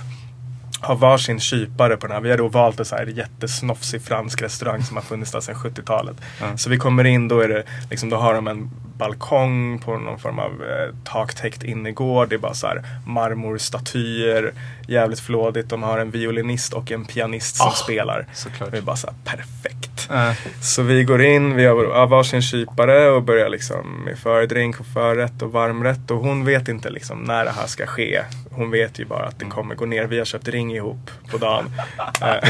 Har varsin kypare på den här. Vi har då valt en så här jättesnofsig fransk restaurang som har funnits där sedan 70-talet. Ja. Så vi kommer in, då är det liksom, då har de en balkong på någon form av eh, taktäckt innergård. Det är bara så här marmorstatyer, jävligt flådigt. De har en violinist och en pianist som Ah, spelar. såklart. Det är bara så här perfekt. Ja. Så vi går in, vi har var- varsin kypare och börjar liksom med fördrink och förrätt och varmrätt. Och hon vet inte liksom när det här ska ske. Hon vet ju bara att det kommer gå ner. Vi har köpt ring ihop på dagen. Eh,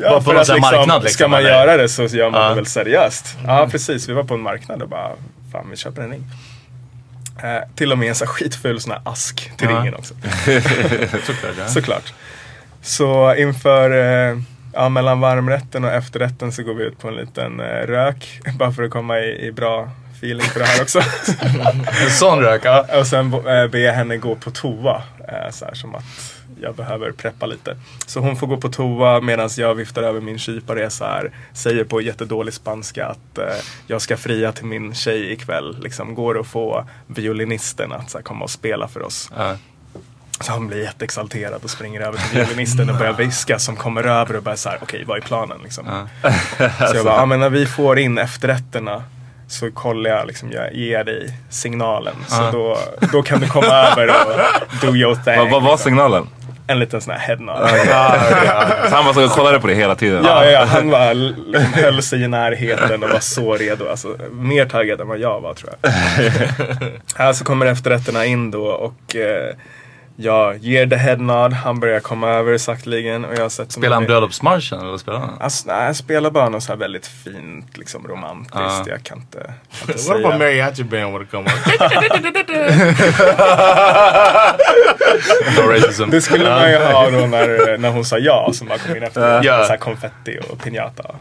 Var på någon sån här marknad, liksom, Ska man eller? göra det så gör man Ja. det väl seriöst. Ja precis, vi var på en marknad och bara, fan vi köper en ring. Eh, till och med en här skitful sån här ask till Ja. ringen också. Såklart, ja. Såklart. Så inför, eh, ja, mellan varmrätten och efterrätten så går vi ut på en liten eh, rök. Bara för att komma i, i bra feeling för det här också. En sån rök, ja. Och sen eh, ber jag henne gå på toa. Eh, så här, som att jag behöver preppa lite. Så hon får gå på toa medan jag viftar över min kypare så här, säger på jättedålig spanska att eh, jag ska fria till min tjej ikväll. Liksom, går det att få violinisten att så här, komma och spela för oss? Ja. Så han blir jätteexalterad och springer över till violinisten och börjar viska som kommer över och börjar såhär, okej vad är planen liksom? Så jag bara, ja men när vi får in efterrätterna så kollar jag liksom, jag ger dig signalen. Så då, då kan du komma över och do your thing. Vad vad var signalen? En liten sån här headnod. Ja, ja. Så han bara och kollade på det hela tiden? Ja, ja, han var, liksom, höll sig i närheten och var så redo. Alltså, mer taggad än vad jag var tror jag. Här så kommer efterrätterna in då och eh, jag ger the headnod. Han börjar komma över sakteligen. Och jag sätter Spelar han bröllopsmarschen eller spelar han? Alltså, nej, jag spelar bara något så här väldigt fint, liksom romantiskt. Ja. Jag kan inte, kan inte What säga. about mariachi band would come No racism. Det skulle man ju ha då när, när hon sa ja som bara kom in efter. Ja. Ja. Så här konfetti och piñata.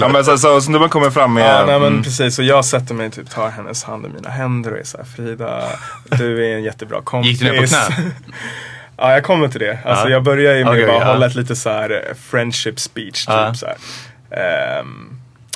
Ja, men så, så snubben kommer fram med... Ja, nej, men mm, precis. Och jag sätter mig typ, tar hennes hand i mina händer och är såhär, Frida, du är en jättebra kompis. Gick du ner på knä? ja, jag kommer till det. Alltså Ja. jag börjar ju med att bara ja. hålla ett lite så här eh, friendship speech. Typ, så här.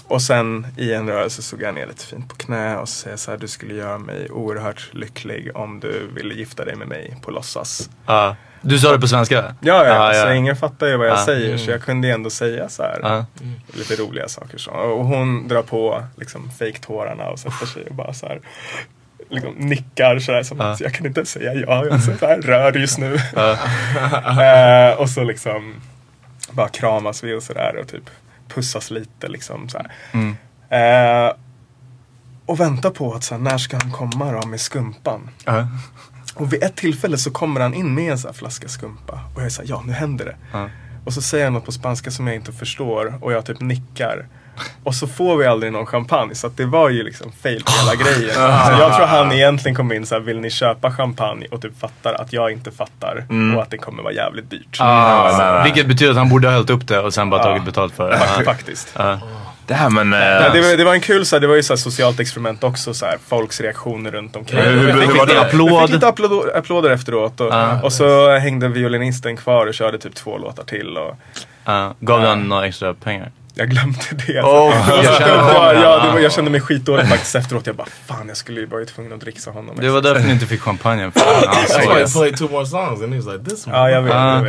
Och sen i en rörelse såg jag ner lite fint på knä och så säger så här, du skulle göra mig oerhört lycklig om du ville gifta dig med mig på låtsas. Ja. Du sa det på svenska? Ja, ja, Ah, så ingen fattar ju vad jag Ah. säger Mm. så jag kunde ju ändå säga så här Ah. lite roliga saker. Så. Och hon drar på liksom fake-tårarna och sätter sig och bara så här liksom, nickar sådär som Ah. att jag kan inte säga ja, jag är så här rörd just nu. Eh, och så liksom bara kramas vi och sådär och typ pussas lite liksom så här. Mm. Eh, och väntar på att så här, när ska han komma då med skumpan? Ja. Och vid ett tillfälle så kommer han in med en sån här flaska skumpa. Och jag är såhär, ja nu händer det. Ja. Och så säger han något på spanska som jag inte förstår och jag typ nickar. Och så får vi aldrig någon champagne så att det var ju liksom fail på hela grejen. Så jag tror han egentligen kom in så här, vill ni köpa champagne? Och typ fattar att jag inte fattar Mm. och att det kommer vara jävligt dyrt. Ah, Så- Vilket betyder att han borde ha hällt upp det och sen bara Ja. tagit betalt för det. Fak- Ja. Faktiskt. Ja. Det här men... eh, Nej, det, var, det var en kul så här, det var ju så här socialt experiment också, så här, folks reaktioner runt omkring. Hur- hur- hur var det? Jag fick lite applåd, applåder efteråt och, Ja. och så hängde violinisten kvar och körde typ två låtar till. Och, Ja. Gav han några extra pengar? Jag glömde det. Oh, jag, jag känner honom. ja, det var, Ja. jag kände mig skitdålig faktiskt efteråt. Jag bara, fan jag skulle ju varit tvungen att dricka honom. Det var därför ni inte fick han That's why såg played two more songs and he was like, this one. Ja, jag vet, Ja. jag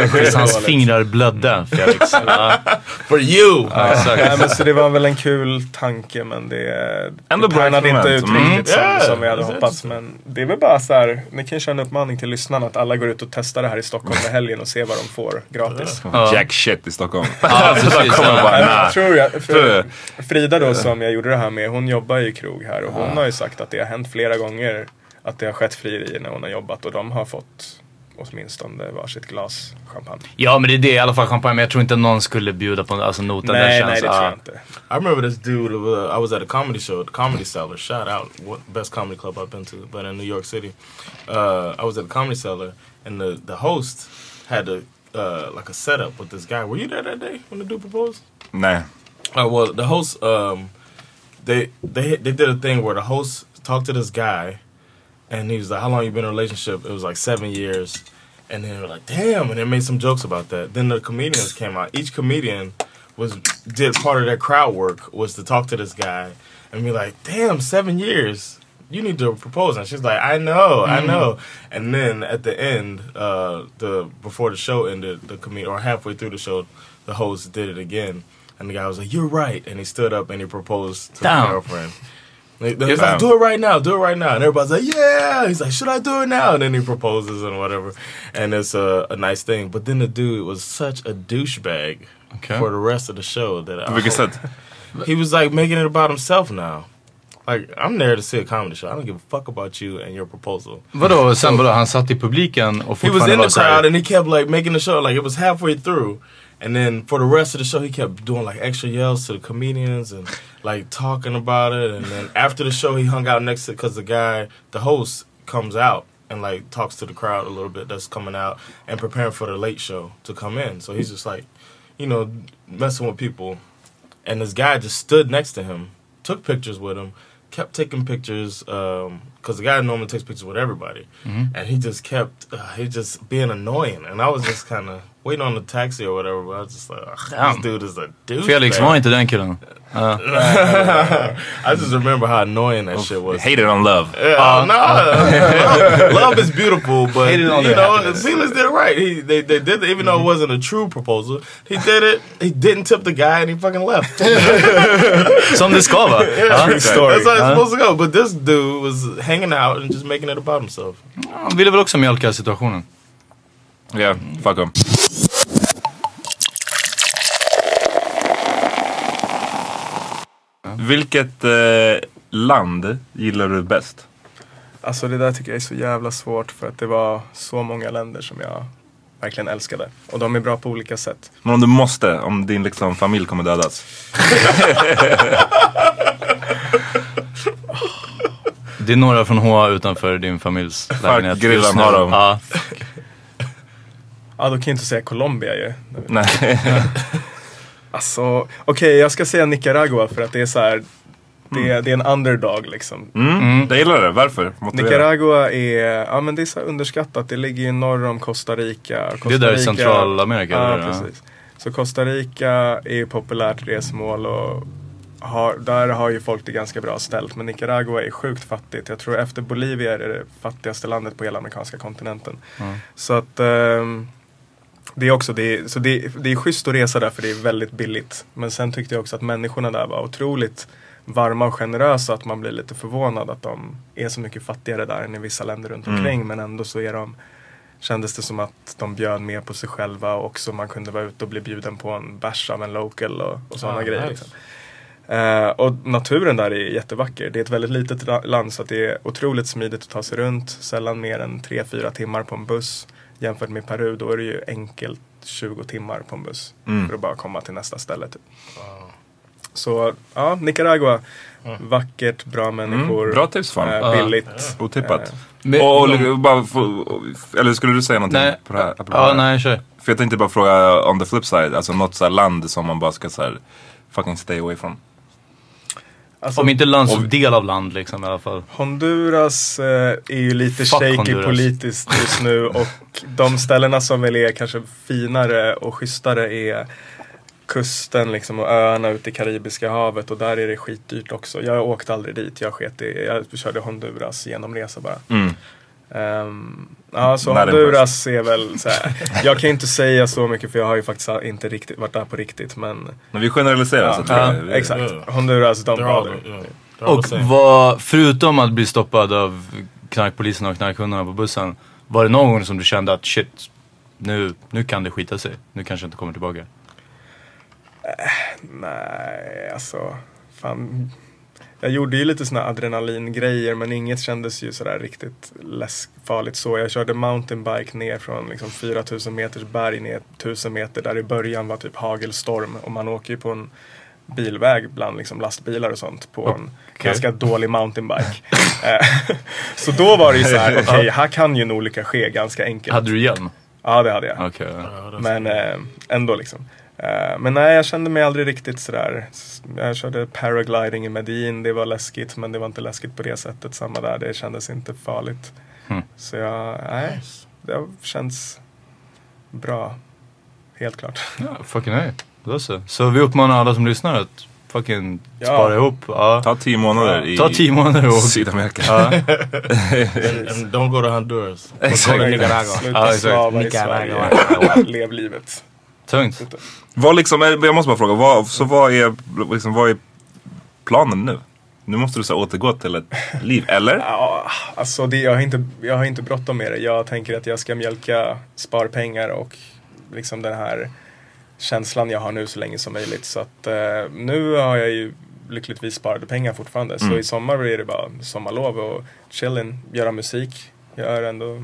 vet. Tills hans fingrar blödde, Felix. For you! Ja, men så det var väl en kul tanke men det, Ändå det bra pannade inte ut experiment. riktigt Mm. som, Yeah, som vi hade hoppats. Men det är väl bara så här, ni kan köra en uppmaning till lyssnarna att alla går ut och testar det här i Stockholm i helgen och ser vad de får gratis. Ja. Jack shit i Stockholm. Ja. bara, Nej, jag tror jag, För- Frida då som jag gjorde det här med, hon jobbar ju i krog här och hon har ju sagt att det har hänt flera gånger att det har skett frierier när hon har jobbat och de har fått åtminstone varsitt glas champagne. Ja men det är det i alla fall champagne. Men jag tror inte någon skulle bjuda på alltså, notan. Nej, där nej känns, det tror ja. jag inte. I remember this dude. Uh, I was at a comedy show, the Comedy Cellar. Shout out, what best comedy club I've been to, but in New York City. Uh, I was at a comedy cellar, and the the host had a uh, like a setup with this guy. Were you there that day when the dude proposed? Nah. Uh, well, the host, um, they they they did a thing where the host talked to this guy, and he was like, "How long you been in a relationship?" It was like seven years, and then they were like, "Damn!" and they made some jokes about that. Then the comedians came out. Each comedian was did part of their crowd work was to talk to this guy and be like, "Damn, seven years." You need to propose, and she's like, "I know, I Mm. know." And then at the end, uh, the before the show ended, the comedian or halfway through the show, the host did it again, and the guy was like, "You're right," and he stood up and he proposed to Damn. the girlfriend. He- like, "Do it right now, do it right now," and everybody's like, "Yeah." He's like, "Should I do it now?" And then he proposes and whatever, and it's a, a nice thing. But then the dude was such a douchebag Okay. for the rest of the show that I, he was like making it about himself now. Like I'm there to see a comedy show. I don't give a fuck about you and your proposal. Vadå, sen vadå, han satt i publiken och He was fortfarande in the crowd and he kept like making the show like it was halfway through. And then for the rest of the show he kept doing like extra yells to the comedians and like talking about it and then after the show he hung out next to because the guy the host comes out and like talks to the crowd a little bit that's coming out and preparing for the late show to come in. So he's just like, you know, messing with people. And this guy just stood next to him, took pictures with him, kept taking pictures because the guy normally takes pictures with everybody, Mhm. and he just kept uh, he just being annoying, and I was just kind of waiting on the taxi or whatever. But I was just like, Ugh, Damn. this dude is a douche. Felix var inte den killen. Ja. I just remember how annoying that shit was. Hate it on love. Yeah, uh. no, love, love is beautiful, but Hate it on you know, happiness. Felix did it right. He they, they did it, even though it mm-hmm. wasn't a true proposal. He did it. He didn't tip the guy, and he fucking left. Some det ska va? Ja. True story. That's how it's Ja. supposed to go. But this dude was hanging out and just making it about himself. Ah, Han ville väl också mjölka situationen. Yeah, fuck them. Vilket eh, land gillar du bäst? Alltså det där tycker jag är så jävla svårt för att det var så många länder som jag verkligen älskade. Och de är bra på olika sätt. Men om du måste, om din liksom, familj kommer dödas. Det är några från HA utanför din familjs lägenhet. grillan just nu. har de. Ja. Ja, då kan jag inte säga Colombia ju. Nej. Alltså, okej jag ska säga Nicaragua för att det är så här. Det, det är en underdog liksom. Mm, Jag gillar det, varför? Motivera. Nicaragua är, ja men det är så underskattat. Det ligger ju norr om Costa Rica. Costa Det är där i Rica- Centralamerika, Ja, eller? Precis. Så Costa Rica är ju populärt resmål och har, där har ju folk det ganska bra ställt. Men Nicaragua är sjukt fattigt. Jag tror efter Bolivia är det det fattigaste landet på hela amerikanska kontinenten. Mm. Så att ehm, det är också, det är, så det, det är schysst att resa där för det är väldigt billigt. Men sen tyckte jag också att människorna där var otroligt varma och generösa. Att man blir lite förvånad att de är så mycket fattigare där än i vissa länder runt Mm. omkring. Men ändå så är de, kändes det som att de bjöd mer på sig själva och också man kunde vara ute och bli bjuden på en bärs av en local och, och sådana Ah, grejer. nice. Liksom. Eh, och naturen där är jättevacker. Det är ett väldigt litet la- land så det är otroligt smidigt att ta sig runt. Sällan mer än 3-4 timmar på en buss. Jämfört med Peru då är det ju enkelt 20 timmar på en buss. Mm. För att bara komma till nästa ställe. Typ. Så ja, Nicaragua. Vackert, bra människor. Mm, bra tips fan. eh, billigt. Otippat. Eh, Men- och, och, de- bara få, eller skulle du säga någonting Nej. på det här? Ja, det här? nej, kör. För jag tänkte bara fråga on the flip side, alltså något så här land som man bara ska så här fucking stay away from. Alltså, Om inte land så del av land liksom i alla fall. Honduras eh, är ju lite Fuck shaky Honduras. politiskt just nu och de ställena som väl är kanske finare och schysstare är kusten liksom och öarna ute i Karibiska havet och där är det skitdyrt också. Jag åkte aldrig dit, jag sket i, jag körde Honduras genomresa bara. Mm. Ehm, ja, så Not Honduras är väl så här. Jag kan inte säga så mycket för jag har ju faktiskt inte riktigt varit där på riktigt men Men vi generaliserar så tror ja, jag. Vi- Exakt, Honduras, de They're all, bother. yeah, Och vad, förutom att bli stoppad av knarkpolisen och knarkhundarna på bussen. Var det någon gång som du kände att shit, nu, nu kan det skita sig. Nu kanske jag inte kommer tillbaka. Nej, alltså. Fan. Jag gjorde ju lite såna adrenalingrejer men inget kändes ju sådär riktigt läskfarligt så. Jag körde mountainbike ner från liksom 4000 meters berg ner 1000 meter där i början var typ hagelstorm och man åker ju på en bilväg bland liksom lastbilar och sånt på en ganska dålig mountainbike. Eh, så då var det ju så här, okej här kan ju en olycka ske ganska enkelt. Hade du hjälm? Ja det hade jag. Okej. Men eh, ändå liksom. Eh, men nej, jag kände mig aldrig riktigt sådär. Jag körde paragliding i Medin, det var läskigt men det var inte läskigt på det sättet. Samma där, det kändes inte farligt. Hmm. Så jag, nej, det har känts bra. Helt klart. Ja, fucking nej. Då så. Så vi uppmanar alla som lyssnar att fucking Ja. spara ihop. Ja. Ta tio månader i Ta tio månader och Sydamerika. Ja. and, and don't go to Honduras. Exakt. Go to Nicaragua. Sluta Ja, exakt. i Nicaragua. Sverige. Lev livet. Tungt. Vad liksom, är- jag måste bara fråga, vad, så vad är, liksom, vad är planen nu? Nu måste du så återgå till ett liv, eller? Ja, alltså det, jag har inte, jag har inte bråttom med det. Jag tänker att jag ska mjölka sparpengar och liksom den här känslan jag har nu så länge som möjligt. Så att eh, nu har jag ju lyckligtvis sparade pengar fortfarande. Så Mm. i sommar blir det bara sommarlov och chillen, göra musik. Jag är ändå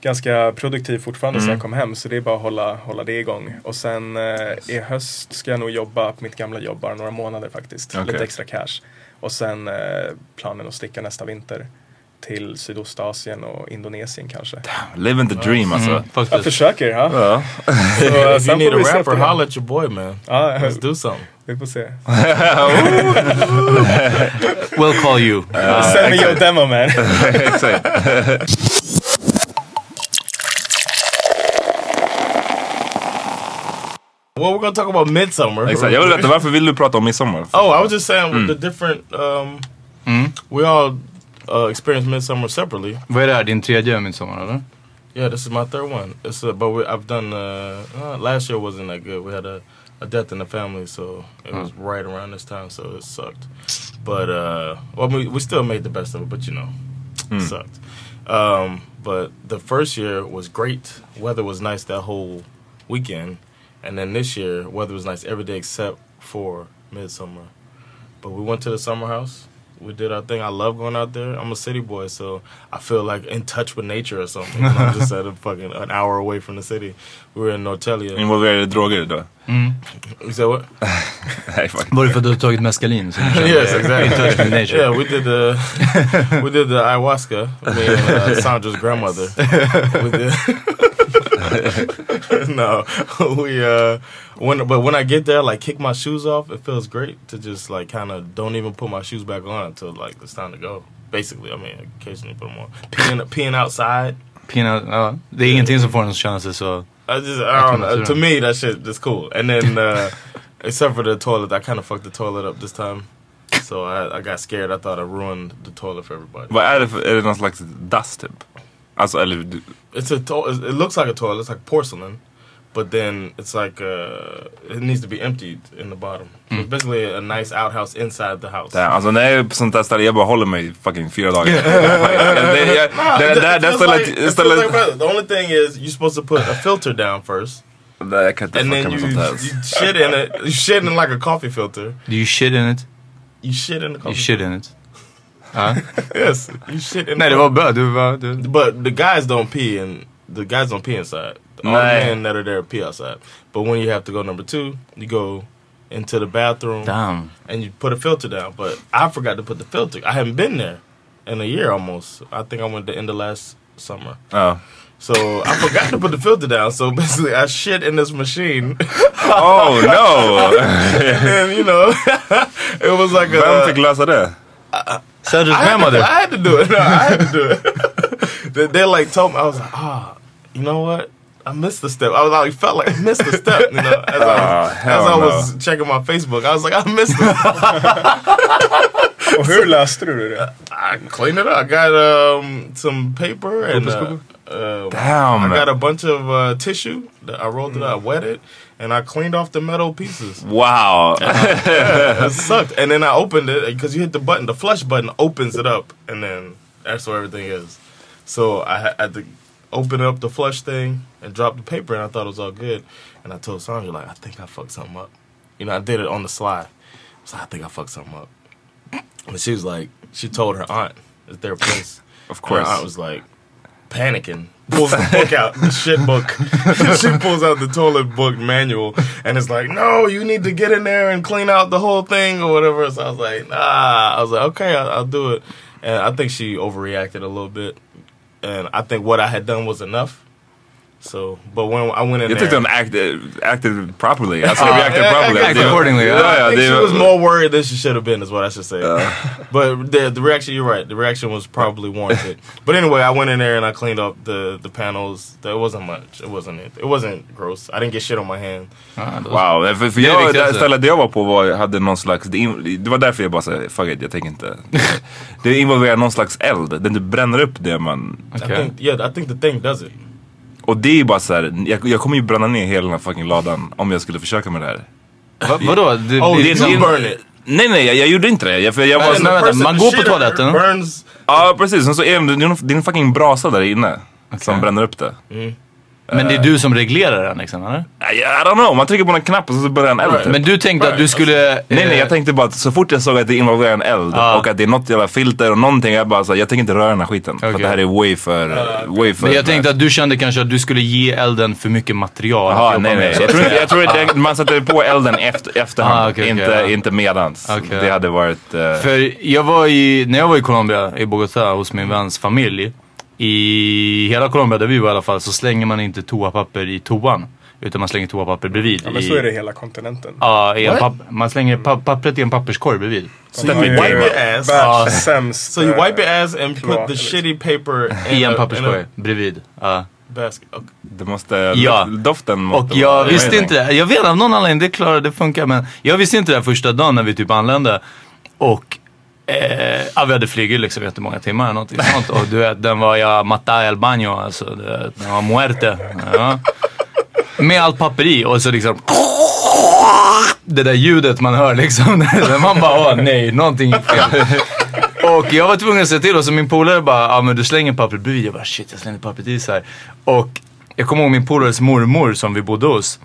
ganska produktiv fortfarande Mm. sen jag kom hem så det är bara att hålla, hålla det igång. Och sen eh, i höst ska jag nog jobba på mitt gamla jobb bara några månader faktiskt. Okej. Lite extra cash. Och sen eh, planen att sticka nästa vinter till Sydostasien och Indonesien kanske. Living the dream alltså. Mm, Jag försöker, ja. Så, If you need a rapper, holla at your boy, man. Ja, Let's do something. vi får se. We'll call you. Send me your demo man. Exakt. Well, we're gonna talk about Midsummer. Exakt. Jag vill veta, varför vill du prata om midsommar? Oh, I was just saying with the different. Um, We all uh, experienced Midsummer separately. Vad är det här? Din tredje midsommar eller? Yeah, this is my third one. It's uh, but we, I've done. Uh, uh, last year wasn't that good. We had a, a death in the family, so it was right around this time, so it sucked. But uh, well, we, we still made the best of it. But you know, it sucked. Um, but the first year was great. Weather was nice that whole weekend, and then this year weather was nice every day except for midsummer. But we went to the summer house. We did our thing. I love going out there. I'm a city boy, so I feel like in touch with nature or something. I'm just at a fucking an hour away from the city. We were in Norrtälje. Involverade droger då? You said what? Nej, fuck. Var det för att du har tagit meskalin? Så du yes, exactly. In touch with nature. Yeah, we did the we did the ayahuasca. Me and uh, Sandra's grandmother. We did. no, we uh when but when I get there, like kick my shoes off, it feels great to just like kind of don't even put my shoes back on until like it's time to go. Basically, I mean, occasionally put them on. Peeing, peeing outside. Pina, ja. Det är ingenting som får en att känna sig så... I just I don't know. To me, that shit is cool. And then uh, except for the toilet, I kind of fucked the toilet up this time. So I, I got scared. I thought I ruined the toilet for everybody. Vad är det för, är det någon slags dust typ? Alltså eller, du- It's a to- it looks like a toilet. It's like porcelain, but then it's like uh, it needs to be emptied in the bottom. So it's basically a nice outhouse inside the house. Damn, alltså när jag är på sånt där ställe, jag bara håller mig i fucking fyra dagar. det, jag, Nah, det, it det, det feels stället, like- it stället, feels like brother. the only thing is you're supposed to put a filter down first, Nej, jag kan inte and then you, sånt you shit in it. You shit in like a coffee filter. Do you shit in it? You shit in the coffee. You shit in it? Ja. yes, you shit in. Nej, the det var bra. Du var... Du... But the guys don't pee and the guys don't pee inside. All Nej. men that are there pee outside. But when you have to go number two, you go into the bathroom. Damn. And you put a filter down, but I forgot to put the filter. I haven't been there in a year almost. I think I went to end of last summer. Ja. So I forgot to put the filter down. So basically, I shit in this machine. Oh no! and you know, it was like a. Vem fick lösa det? Sergio's I had, to, grandmother. I had to do it. No, I had to do it. they, they like told me I was like, ah, you know what? I missed the step. I was like, felt like I missed the step. You know, as I was, Oh, hell as I was checking my Facebook, I was like, I missed it. Och hur löste du det? I cleaned it up. I got um, some paper and uh, uh, Damn. I got a bunch of uh, tissue. That I rolled it up, wet it, and I cleaned off the metal pieces. Wow! Yeah, it sucked. And then I opened it because you hit the button. The flush button opens it up, and then that's where everything is. So I had to open up the flush thing and drop the paper, and I thought it was all good. And I told Sandra like, I think I fucked something up. You know, I did it on the sly. So I think I fucked something up. And she was like, she told her aunt at their place. Of And course. Her aunt was like panicking. Pulls the book out, the shit book. she pulls out the toilet book manual and it's like, no, you need to get in there and clean out the whole thing or whatever. So I was like, nah. I was like, okay, I'll, I'll do it. And I think she overreacted a little bit. And I think what I had done was enough. So, but when I went in Jag there. tyckte hon acted, uh, acted properly. Alltså, Uh, reacted yeah, properly. act Det var- accordingly. Ja, ja, I think she was more worried than she should have been, is what I should say. Uh. but the the reaction, you're right. The reaction was probably warranted. but anyway, I went in there and I cleaned up the the panels. It wasn't much. It wasn't it. It wasn't gross. I didn't get shit on my hand. Wow, för, för Det är jag, viktigt, det alltså. stället jag var på var, hade någon slags, det, in- det var därför jag bara sa fuck it, jag tänker inte. det involverar någon slags eld, den du bränner upp det man... I think, yeah, I think the thing does it. Och det är bara så här, jag, jag kommer ju bränna ner hela den här fucking ladan om jag skulle försöka med det här. Va, vadå? Du, Oh, det- you det- burn it? Nej nej, jag, jag gjorde inte det. Jag, för jag var, vänta, man går på toaletten. Burns. Ja precis, och så är det, det är en fucking brasa där inne. Som bränner upp det. Men det är du som reglerar den liksom, eller? I, I don't know, man trycker på en knapp och så börjar en eld typ. Men du tänkte att du skulle... Nej nej, eh, jag tänkte bara att så fort jag såg att det involverar en eld Ja. och att det är något jävla filter och någonting, jag bara så jag tänker inte röra den här skiten. För att Okej. det här är way för, way för... Men jag tänkte att du kände kanske att du skulle ge elden för mycket material jobba nej nej. Jag tror, jag tror att det, man sätter på elden efter, efterhand, Ah, okej, inte, ja. inte medans. Det hade varit... eh, För jag var i, när jag var i Colombia, i Bogotá, hos min väns familj. I hela Colombia, där vi var i alla fall, så slänger man inte toapapper i toan. Utan man slänger toapapper bredvid. Ja, men i, så är det i hela kontinenten. Ja, i en What? papp, man slänger pa pappret i en papperskorg bredvid. So you wipe your ass. Ja. Sämst. So you wipe your ass and put the shitty paper I en a- papperskorg, a bredvid. Okay. Det måste... Ja. Doften måste Och jag vara- visste inte det. Jag vet av någon anledning, det klarar det funkar. Men jag visste inte det här första dagen när vi typ anlände. Och eh, ja, vi hade flugit liksom jättemånga timmar eller någonting sånt. Och du vet, den var jag mata el baño. Alltså, du vet, den var muerte. Ja. Med allt papper i och så liksom det där ljudet man hör liksom. Man bara, åh nej, någonting gick fel. Och jag var tvungen att säga till och så min polare bara, ja men du slänger pappret bredvid. Jag bara, shit jag slängde pappret i så här. Och jag kommer ihåg min polares mormor som vi bodde hos.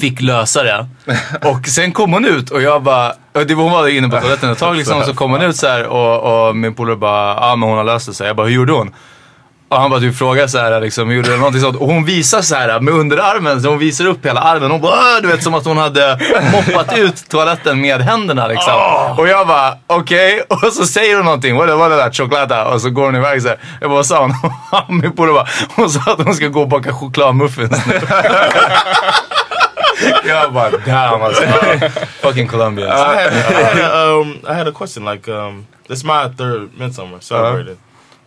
Fick lösa det. Och sen kom hon ut och jag bara, det var hon var inne på toaletten ett tag liksom. Så kom hon ut så här och, och min polare bara, ja men hon har löst det. Så. Jag bara, hur gjorde hon? Och han bara typ frågade så här, liksom, gjorde någonting sånt. Och hon visar så här med underarmen, så hon visar upp hela armen. Hon bara, "Åh", du vet som att hon hade moppat ut toaletten med händerna liksom. Och jag bara, okej. Och så säger hon någonting, vad är det där, choklada? Och så går hon iväg så här. Jag bara, vad sa hon? Min polare bara, hon sa att hon ska gå och baka chokladmuffins nu. Jag bara, damn alltså. Fucking Colombians. I had, I had, a, um, I had a question. Like, um, this is my third midsummer celebrated,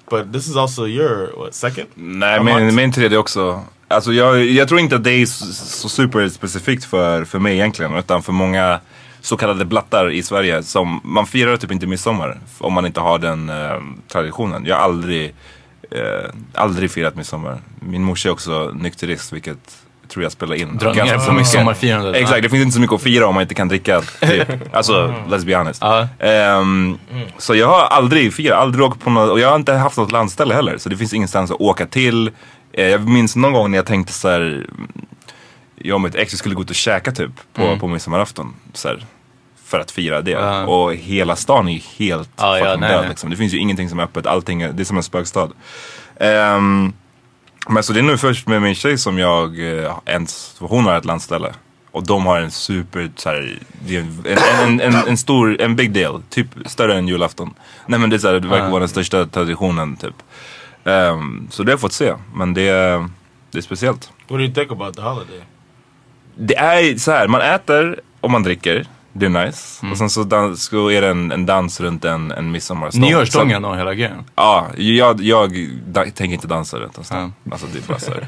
but this is also your what second? Nej, min, min tredje också. Alltså jag, jag tror inte att det är så, så superspecifikt för, för mig egentligen. Utan för många så kallade blattar i Sverige. Som, man firar typ inte midsommar om man inte har den eh, traditionen. Jag har aldrig, eh, aldrig firat midsommar. Min morsa är också nykterist vilket tror jag spelar in. Ganska ner på midsommarfirandet. Exakt, det finns inte så mycket att fira om man inte kan dricka. Typ. Alltså, let's be honest. Ehm, Så jag har aldrig firat, aldrig åkt på något, och jag har inte haft något landställe heller. Så det finns ingenstans att åka till. Eh, Jag minns någon gång när jag tänkte så här. Jag och mitt ex skulle gå ut och käka typ på, Mm. på midsommarafton. Så här, för att fira det. Och hela stan är ju helt Ja, ja, fucking nej, död. Liksom. Det finns ju ingenting som är öppet, allting det är som en spökstad. Ehm, men så det är nu först med min tjej som jag eh, ens, hon har ett landställe. Och de har en super, så här, en, en, en, en, en stor, en big deal. Typ större än julafton. Nej men det, är så här, det verkar Ja. vara den största traditionen typ. Ehm, så det har jag fått se. Men det, är- det är speciellt. What do you think about the holiday? Det är så här, man äter och man dricker. Det är nice. Mm. Och sen så, dans, så är det en, en dans runt en, en midsommarstång. Nyårsstången Så- och hela grejen. Ja, jag, jag da, tänker inte dansa runt en stång. Alltså det är bara så här.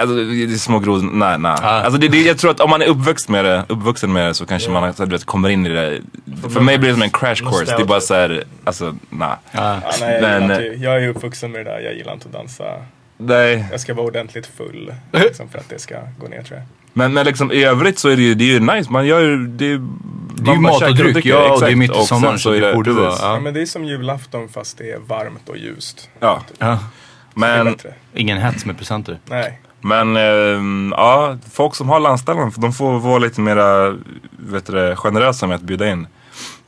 Alltså det är små grodor, nej nej. Alltså det, det, jag tror att om man är uppvuxen med det, uppvuxen med det så kanske man så här, du vet, kommer in i det. För mig blir det som en crash course. Det är bara så här, alltså nej. Ja, nej, jag, Men, eh, inte, jag är uppvuxen med det där, jag gillar inte att dansa. Nej. Jag ska vara ordentligt full liksom, för att det ska gå ner tror jag. Men, men liksom i övrigt så är det ju, det är ju nice. Man gör ju, det är, Det är ju mat och dryck, ja, och det är mitt i sommaren, så det borde vara, Ja. men det är som julafton fast det är varmt och ljust. Ja. Ja. Men. Ingen hets med presenter. Nej. men ehm, ja, folk som har landställen, de får vara lite det, generösa med att bjuda in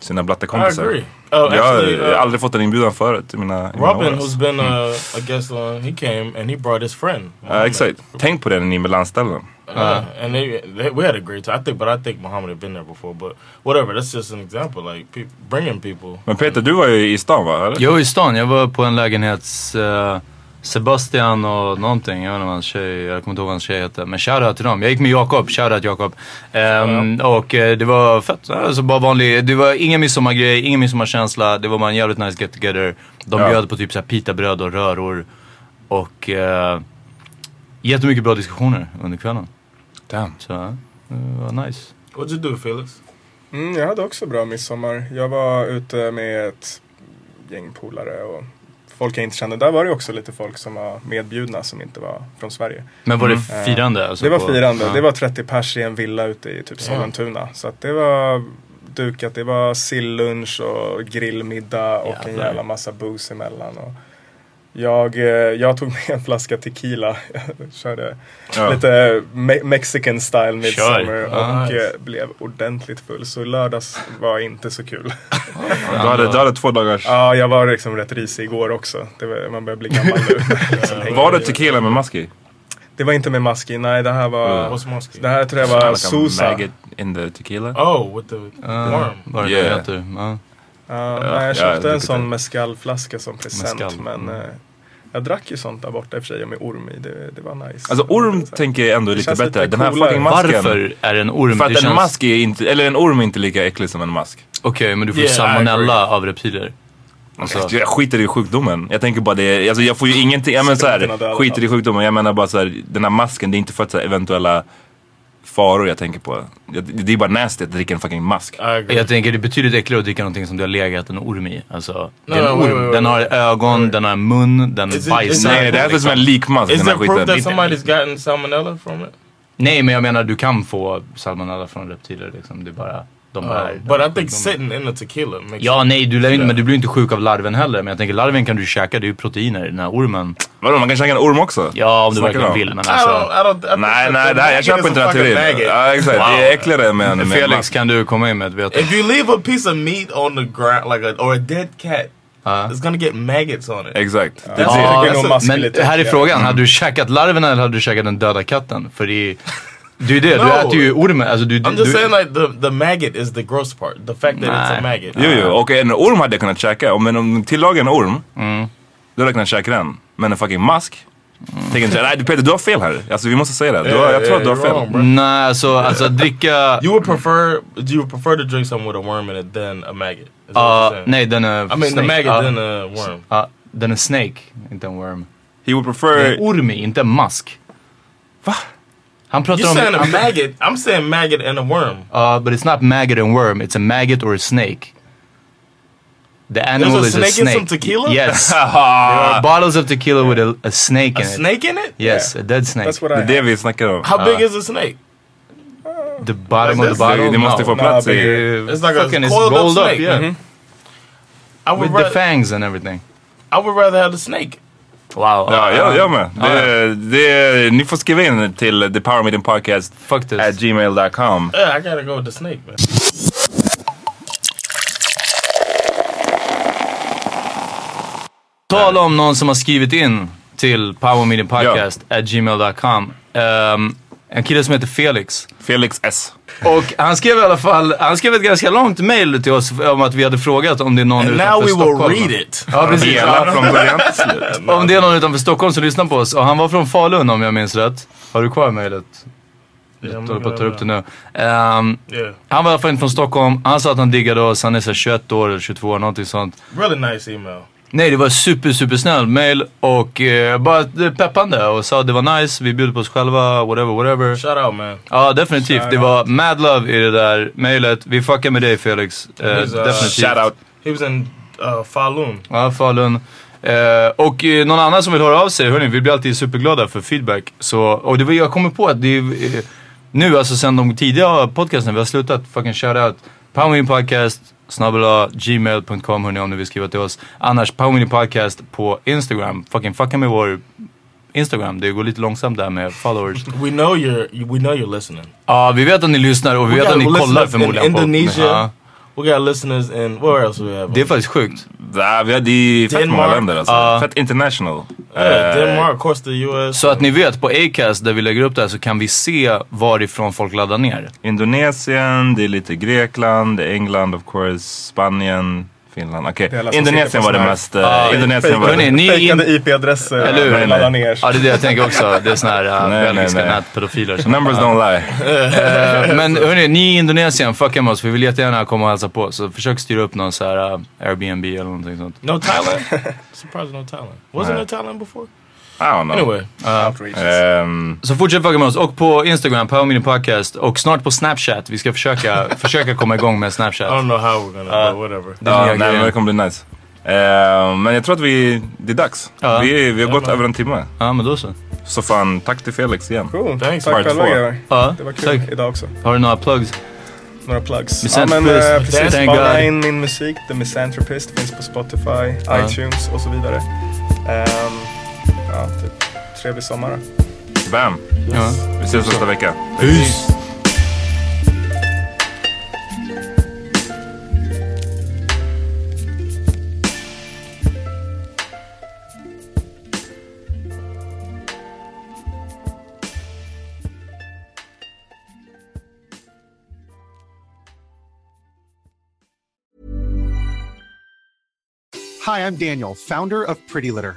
sina blattekompisar. Oh, jag har uh, aldrig fått en inbjudan förut i mina, i mina Robin, år. who's been Mm. uh, a guest on, he came and he brought his friend. Ja, exakt. Tänk på det när ni är med landställen. Uh, and they, they, we had a great time. I think, but I think Muhammad had been there before. But whatever, that's just an example. Like peop bringing people. Men Peter, du var ju i stan va? Eller? Jag var i stan, jag var på en lägenhets... eh, Sebastian och någonting, jag vet inte vad hans tjej, jag kommer inte ihåg vad hans tjej hette. Men shoutout till dem. Jag gick med Jakob, shoutout Jakob. Ehm, Och eh, det var fett, alltså bara vanlig, det var ingen midsommargrej, ingen midsommarkänsla. Det var bara en jävligt nice get together. De Ja. bjöd på typ såhär pitabröd och röror. Och uh, jättemycket bra diskussioner under kvällen. Damn. Så ja, det var nice. What'd you do, Felix? Mm, jag hade också bra midsommar. Jag var ute med ett gäng polare och folk jag inte kände. Där var det också lite folk som var medbjudna som inte var från Sverige. Men var det Eh, firande? Alltså det var på- firande. ja. Det var 30 pers i en villa ute i typ Sollentuna. Så att det var dukat. Det var sillunch och grillmiddag och en Jävlar. jävla massa booze emellan. Och jag, eh, jag tog med en flaska tequila. Jag körde Ja. lite me- mexican style midsummer och nice. eh, blev ordentligt full. Så lördags var inte så kul. Du hade, du hade två dagars... Ja, jag var liksom rätt risig igår också. Det var, man börjar bli gammal nu. Liksom Var det tequila med mask i? Det var inte med mask i, nej det här var... Mosky? Det här tror jag var Like Sosa. in the tequila? Oh, with the Uh, worm. Vad det Yeah. heter. Ja, Ja, jag ja, köpte jag en sån mescalflaska som present. Mezcal, Men mm. eh, jag drack ju sånt där borta i och för sig med orm i. Det, det var nice. Alltså orm Så- tänker jag ändå är lite bättre. lite Den här fucking masken. Varför är en orm? För att en känns- mask är inte, eller en orm är inte lika äcklig som en mask. Okej, men du får Yeah, salmonella av reptiler. Alltså, jag skiter i sjukdomen. Jag tänker bara det, alltså jag får ju ingenting, jag menar såhär, skiter i sjukdomen. Jag menar bara såhär, den här masken, det är inte för att så här, eventuella faror jag tänker på. Det, är bara nasty att dricka en fucking mask. Jag tänker det är betydligt äckligare att dricka någonting som du har legat en orm i. Alltså, det är en No, no, wait, orm. wait, Den har wait. ögon, den har en mun, den Is it- bajsar. is it- Nej, det här är som en likmask Is här proof that somebody's gotten salmonella from it? Nej, men jag menar du kan få salmonella från reptiler liksom. Det är bara, de Uh, är... but I think sitting in the tequila makes Ja, nej, du lär inte, men du blir inte sjuk av larven heller. Men jag tänker larven kan du käka, det är ju proteiner. Den här ormen. Vadå, man kan käka en orm också? Ja, om du Snackar verkligen om? vill. Men I alltså. don't, I don't, I Nej, nej, det här, jag köper inte a den här teorin. Ja, exakt. Det är äckligare med en Felix, kan du komma in med ett veto? If you leave a piece of meat on the ground, like a, or a dead cat, Ja. it's gonna get maggots on it. Exakt. Det Ja, det. mask är men här är frågan, hade du käkat larven eller hade du käkat den döda katten? För det är det, är det. du No. äter ju ormen. Alltså, du, I'm just du, saying like the, the maggot is the gross part. The fact that it's a maggot. Jo, jo. Och en orm hade jag kunnat käka. Om en om tillagar en orm, Mm. då hade jag kunnat käka den. Men en fucking mask? Tänker inte, nej Peter du har fel här. Alltså vi måste säga det. Du har, jag tror att du har fel. wrong. Nej, alltså, alltså dricka... You would prefer you would prefer to drink something with a worm in it than a maggot. Uh, nej, den är I mean the snake. maggot Ja. than a worm. Ja, den är snake, inte en worm. He would Det är prefer... en orm, inte en mask. Va? Han pratar You're om... saying a maggot. I'm saying maggot and a worm. Uh, but it's not maggot and worm, it's a maggot or a snake. The animal a is a snake in snake. some tequila? Yes. there are bottles of tequila with a, a snake A in it. snake in it? Yes, a dead snake. That's what Det I är det vi snackar om. How big is a snake? The bottom of the bottle? Det måste få no. plats i... It's like a fucking it's coiled up rolled up, snake. yeah. Mhm. I would With the fangs and everything. I would rather have the snake. Wow. Ja, jag, jag med. Ja, Det, det, ni får skriva in till the power meeting podcast Fuck this. at gmail.com. Yeah, I gotta go with the snake, man. Tala om någon som har skrivit in till powermeetingpodcast at gmail.com. Um, En kille som heter Felix. Felix S. Och han skrev i alla fall, han skrev ett ganska långt mail till oss om att vi hade frågat om det är någon And utanför now we will Stockholm. read it. Ja precis. Hela från början till slut. Om det är någon utanför Stockholm som lyssnar på oss. Och han var från Falun om jag minns rätt. Har du kvar mejlet? Jag håller på att ta upp det nu. Ehm, Yeah. han var i alla fall inte från Stockholm. Han sa att han diggade oss. Han är så här 21 år eller 22 år, någonting sånt. Really nice email. Nej, det var super, super snäll mail och eh, bara peppande och sa det var nice, vi bjuder på oss själva, whatever, whatever. Shout out man. Ja, definitivt. Shout det out. var mad love i det där mailet. Vi fuckar med dig Felix. Eh, uh, definitivt. He was in uh, Falun. Ja, Falun. Eh, och eh, någon annan som vill höra av sig, hörni, vi blir alltid superglada för feedback. Så, och det var, jag kommer på att det är, eh, nu, alltså sen de tidiga podcasterna, vi har slutat fucking shout out. Powermeeting podcast, snabbela gmail.com hörni om ni vill skriva till oss. Annars Powermeeting podcast på Instagram. Fucking fucka med vår Instagram. Det går lite långsamt där med followers. We know you're we know you're listening. Ja, vi vet att ni lyssnar och vi We vet got att ni kollar förmodligen in på... Indonesia. We got listeners in where else do we have? Det är faktiskt sjukt. Ja, vi har, det är fett många Denmark. länder alltså. Ja. Fett international. Yeah, Eh, Denmark, of course the US. Så att ni vet, på Acast där vi lägger upp det här så kan vi se varifrån folk laddar ner. Indonesien, det är lite Grekland, det är England of course, Spanien, Finland. Okej, som Indonesien var det mest... eh, Indonesien var det... Fejkade IP-adresser Eller hur? laddar ner. Ja, det är det jag tänker också. Det är såna här uh, Nej, belgiska nätpedofiler. som- Numbers don't lie. Eh, men hörni, ni i Indonesien, fucka med oss. Vi vill jättegärna komma och hälsa på. Så försök styra upp någon så här uh, Airbnb eller någonting sånt. No Thailand? Surprised no Thailand. Wasn't there Thailand before? I don't know. Anyway. Ehm, Så fortsätt fucka med oss. Och på Instagram, Power Podcast. Och snart på Snapchat. Vi ska försöka, försöka komma igång med Snapchat. I don't know how we're gonna, but whatever. Det är ja, nya nej, men grejen. det kommer bli nice. Ehm, men jag tror att vi, det är dags. Ja. Vi, vi har gått över en timme. Ja, men då så. Så fan, tack till Felix igen. Cool. Thanks. Tack själva grabbar. Ja, Det var kul tack. idag också. Har du några plugs? Några plugs. Ja men eh, precis, spana in min musik. The Misanthropist finns på Spotify, Ja. iTunes och så vidare. Ja, typ, trevlig sommar då. Bam! Ja. Vi ses nästa vecka. Peace! Hi, I'm Daniel, founder of Pretty Litter.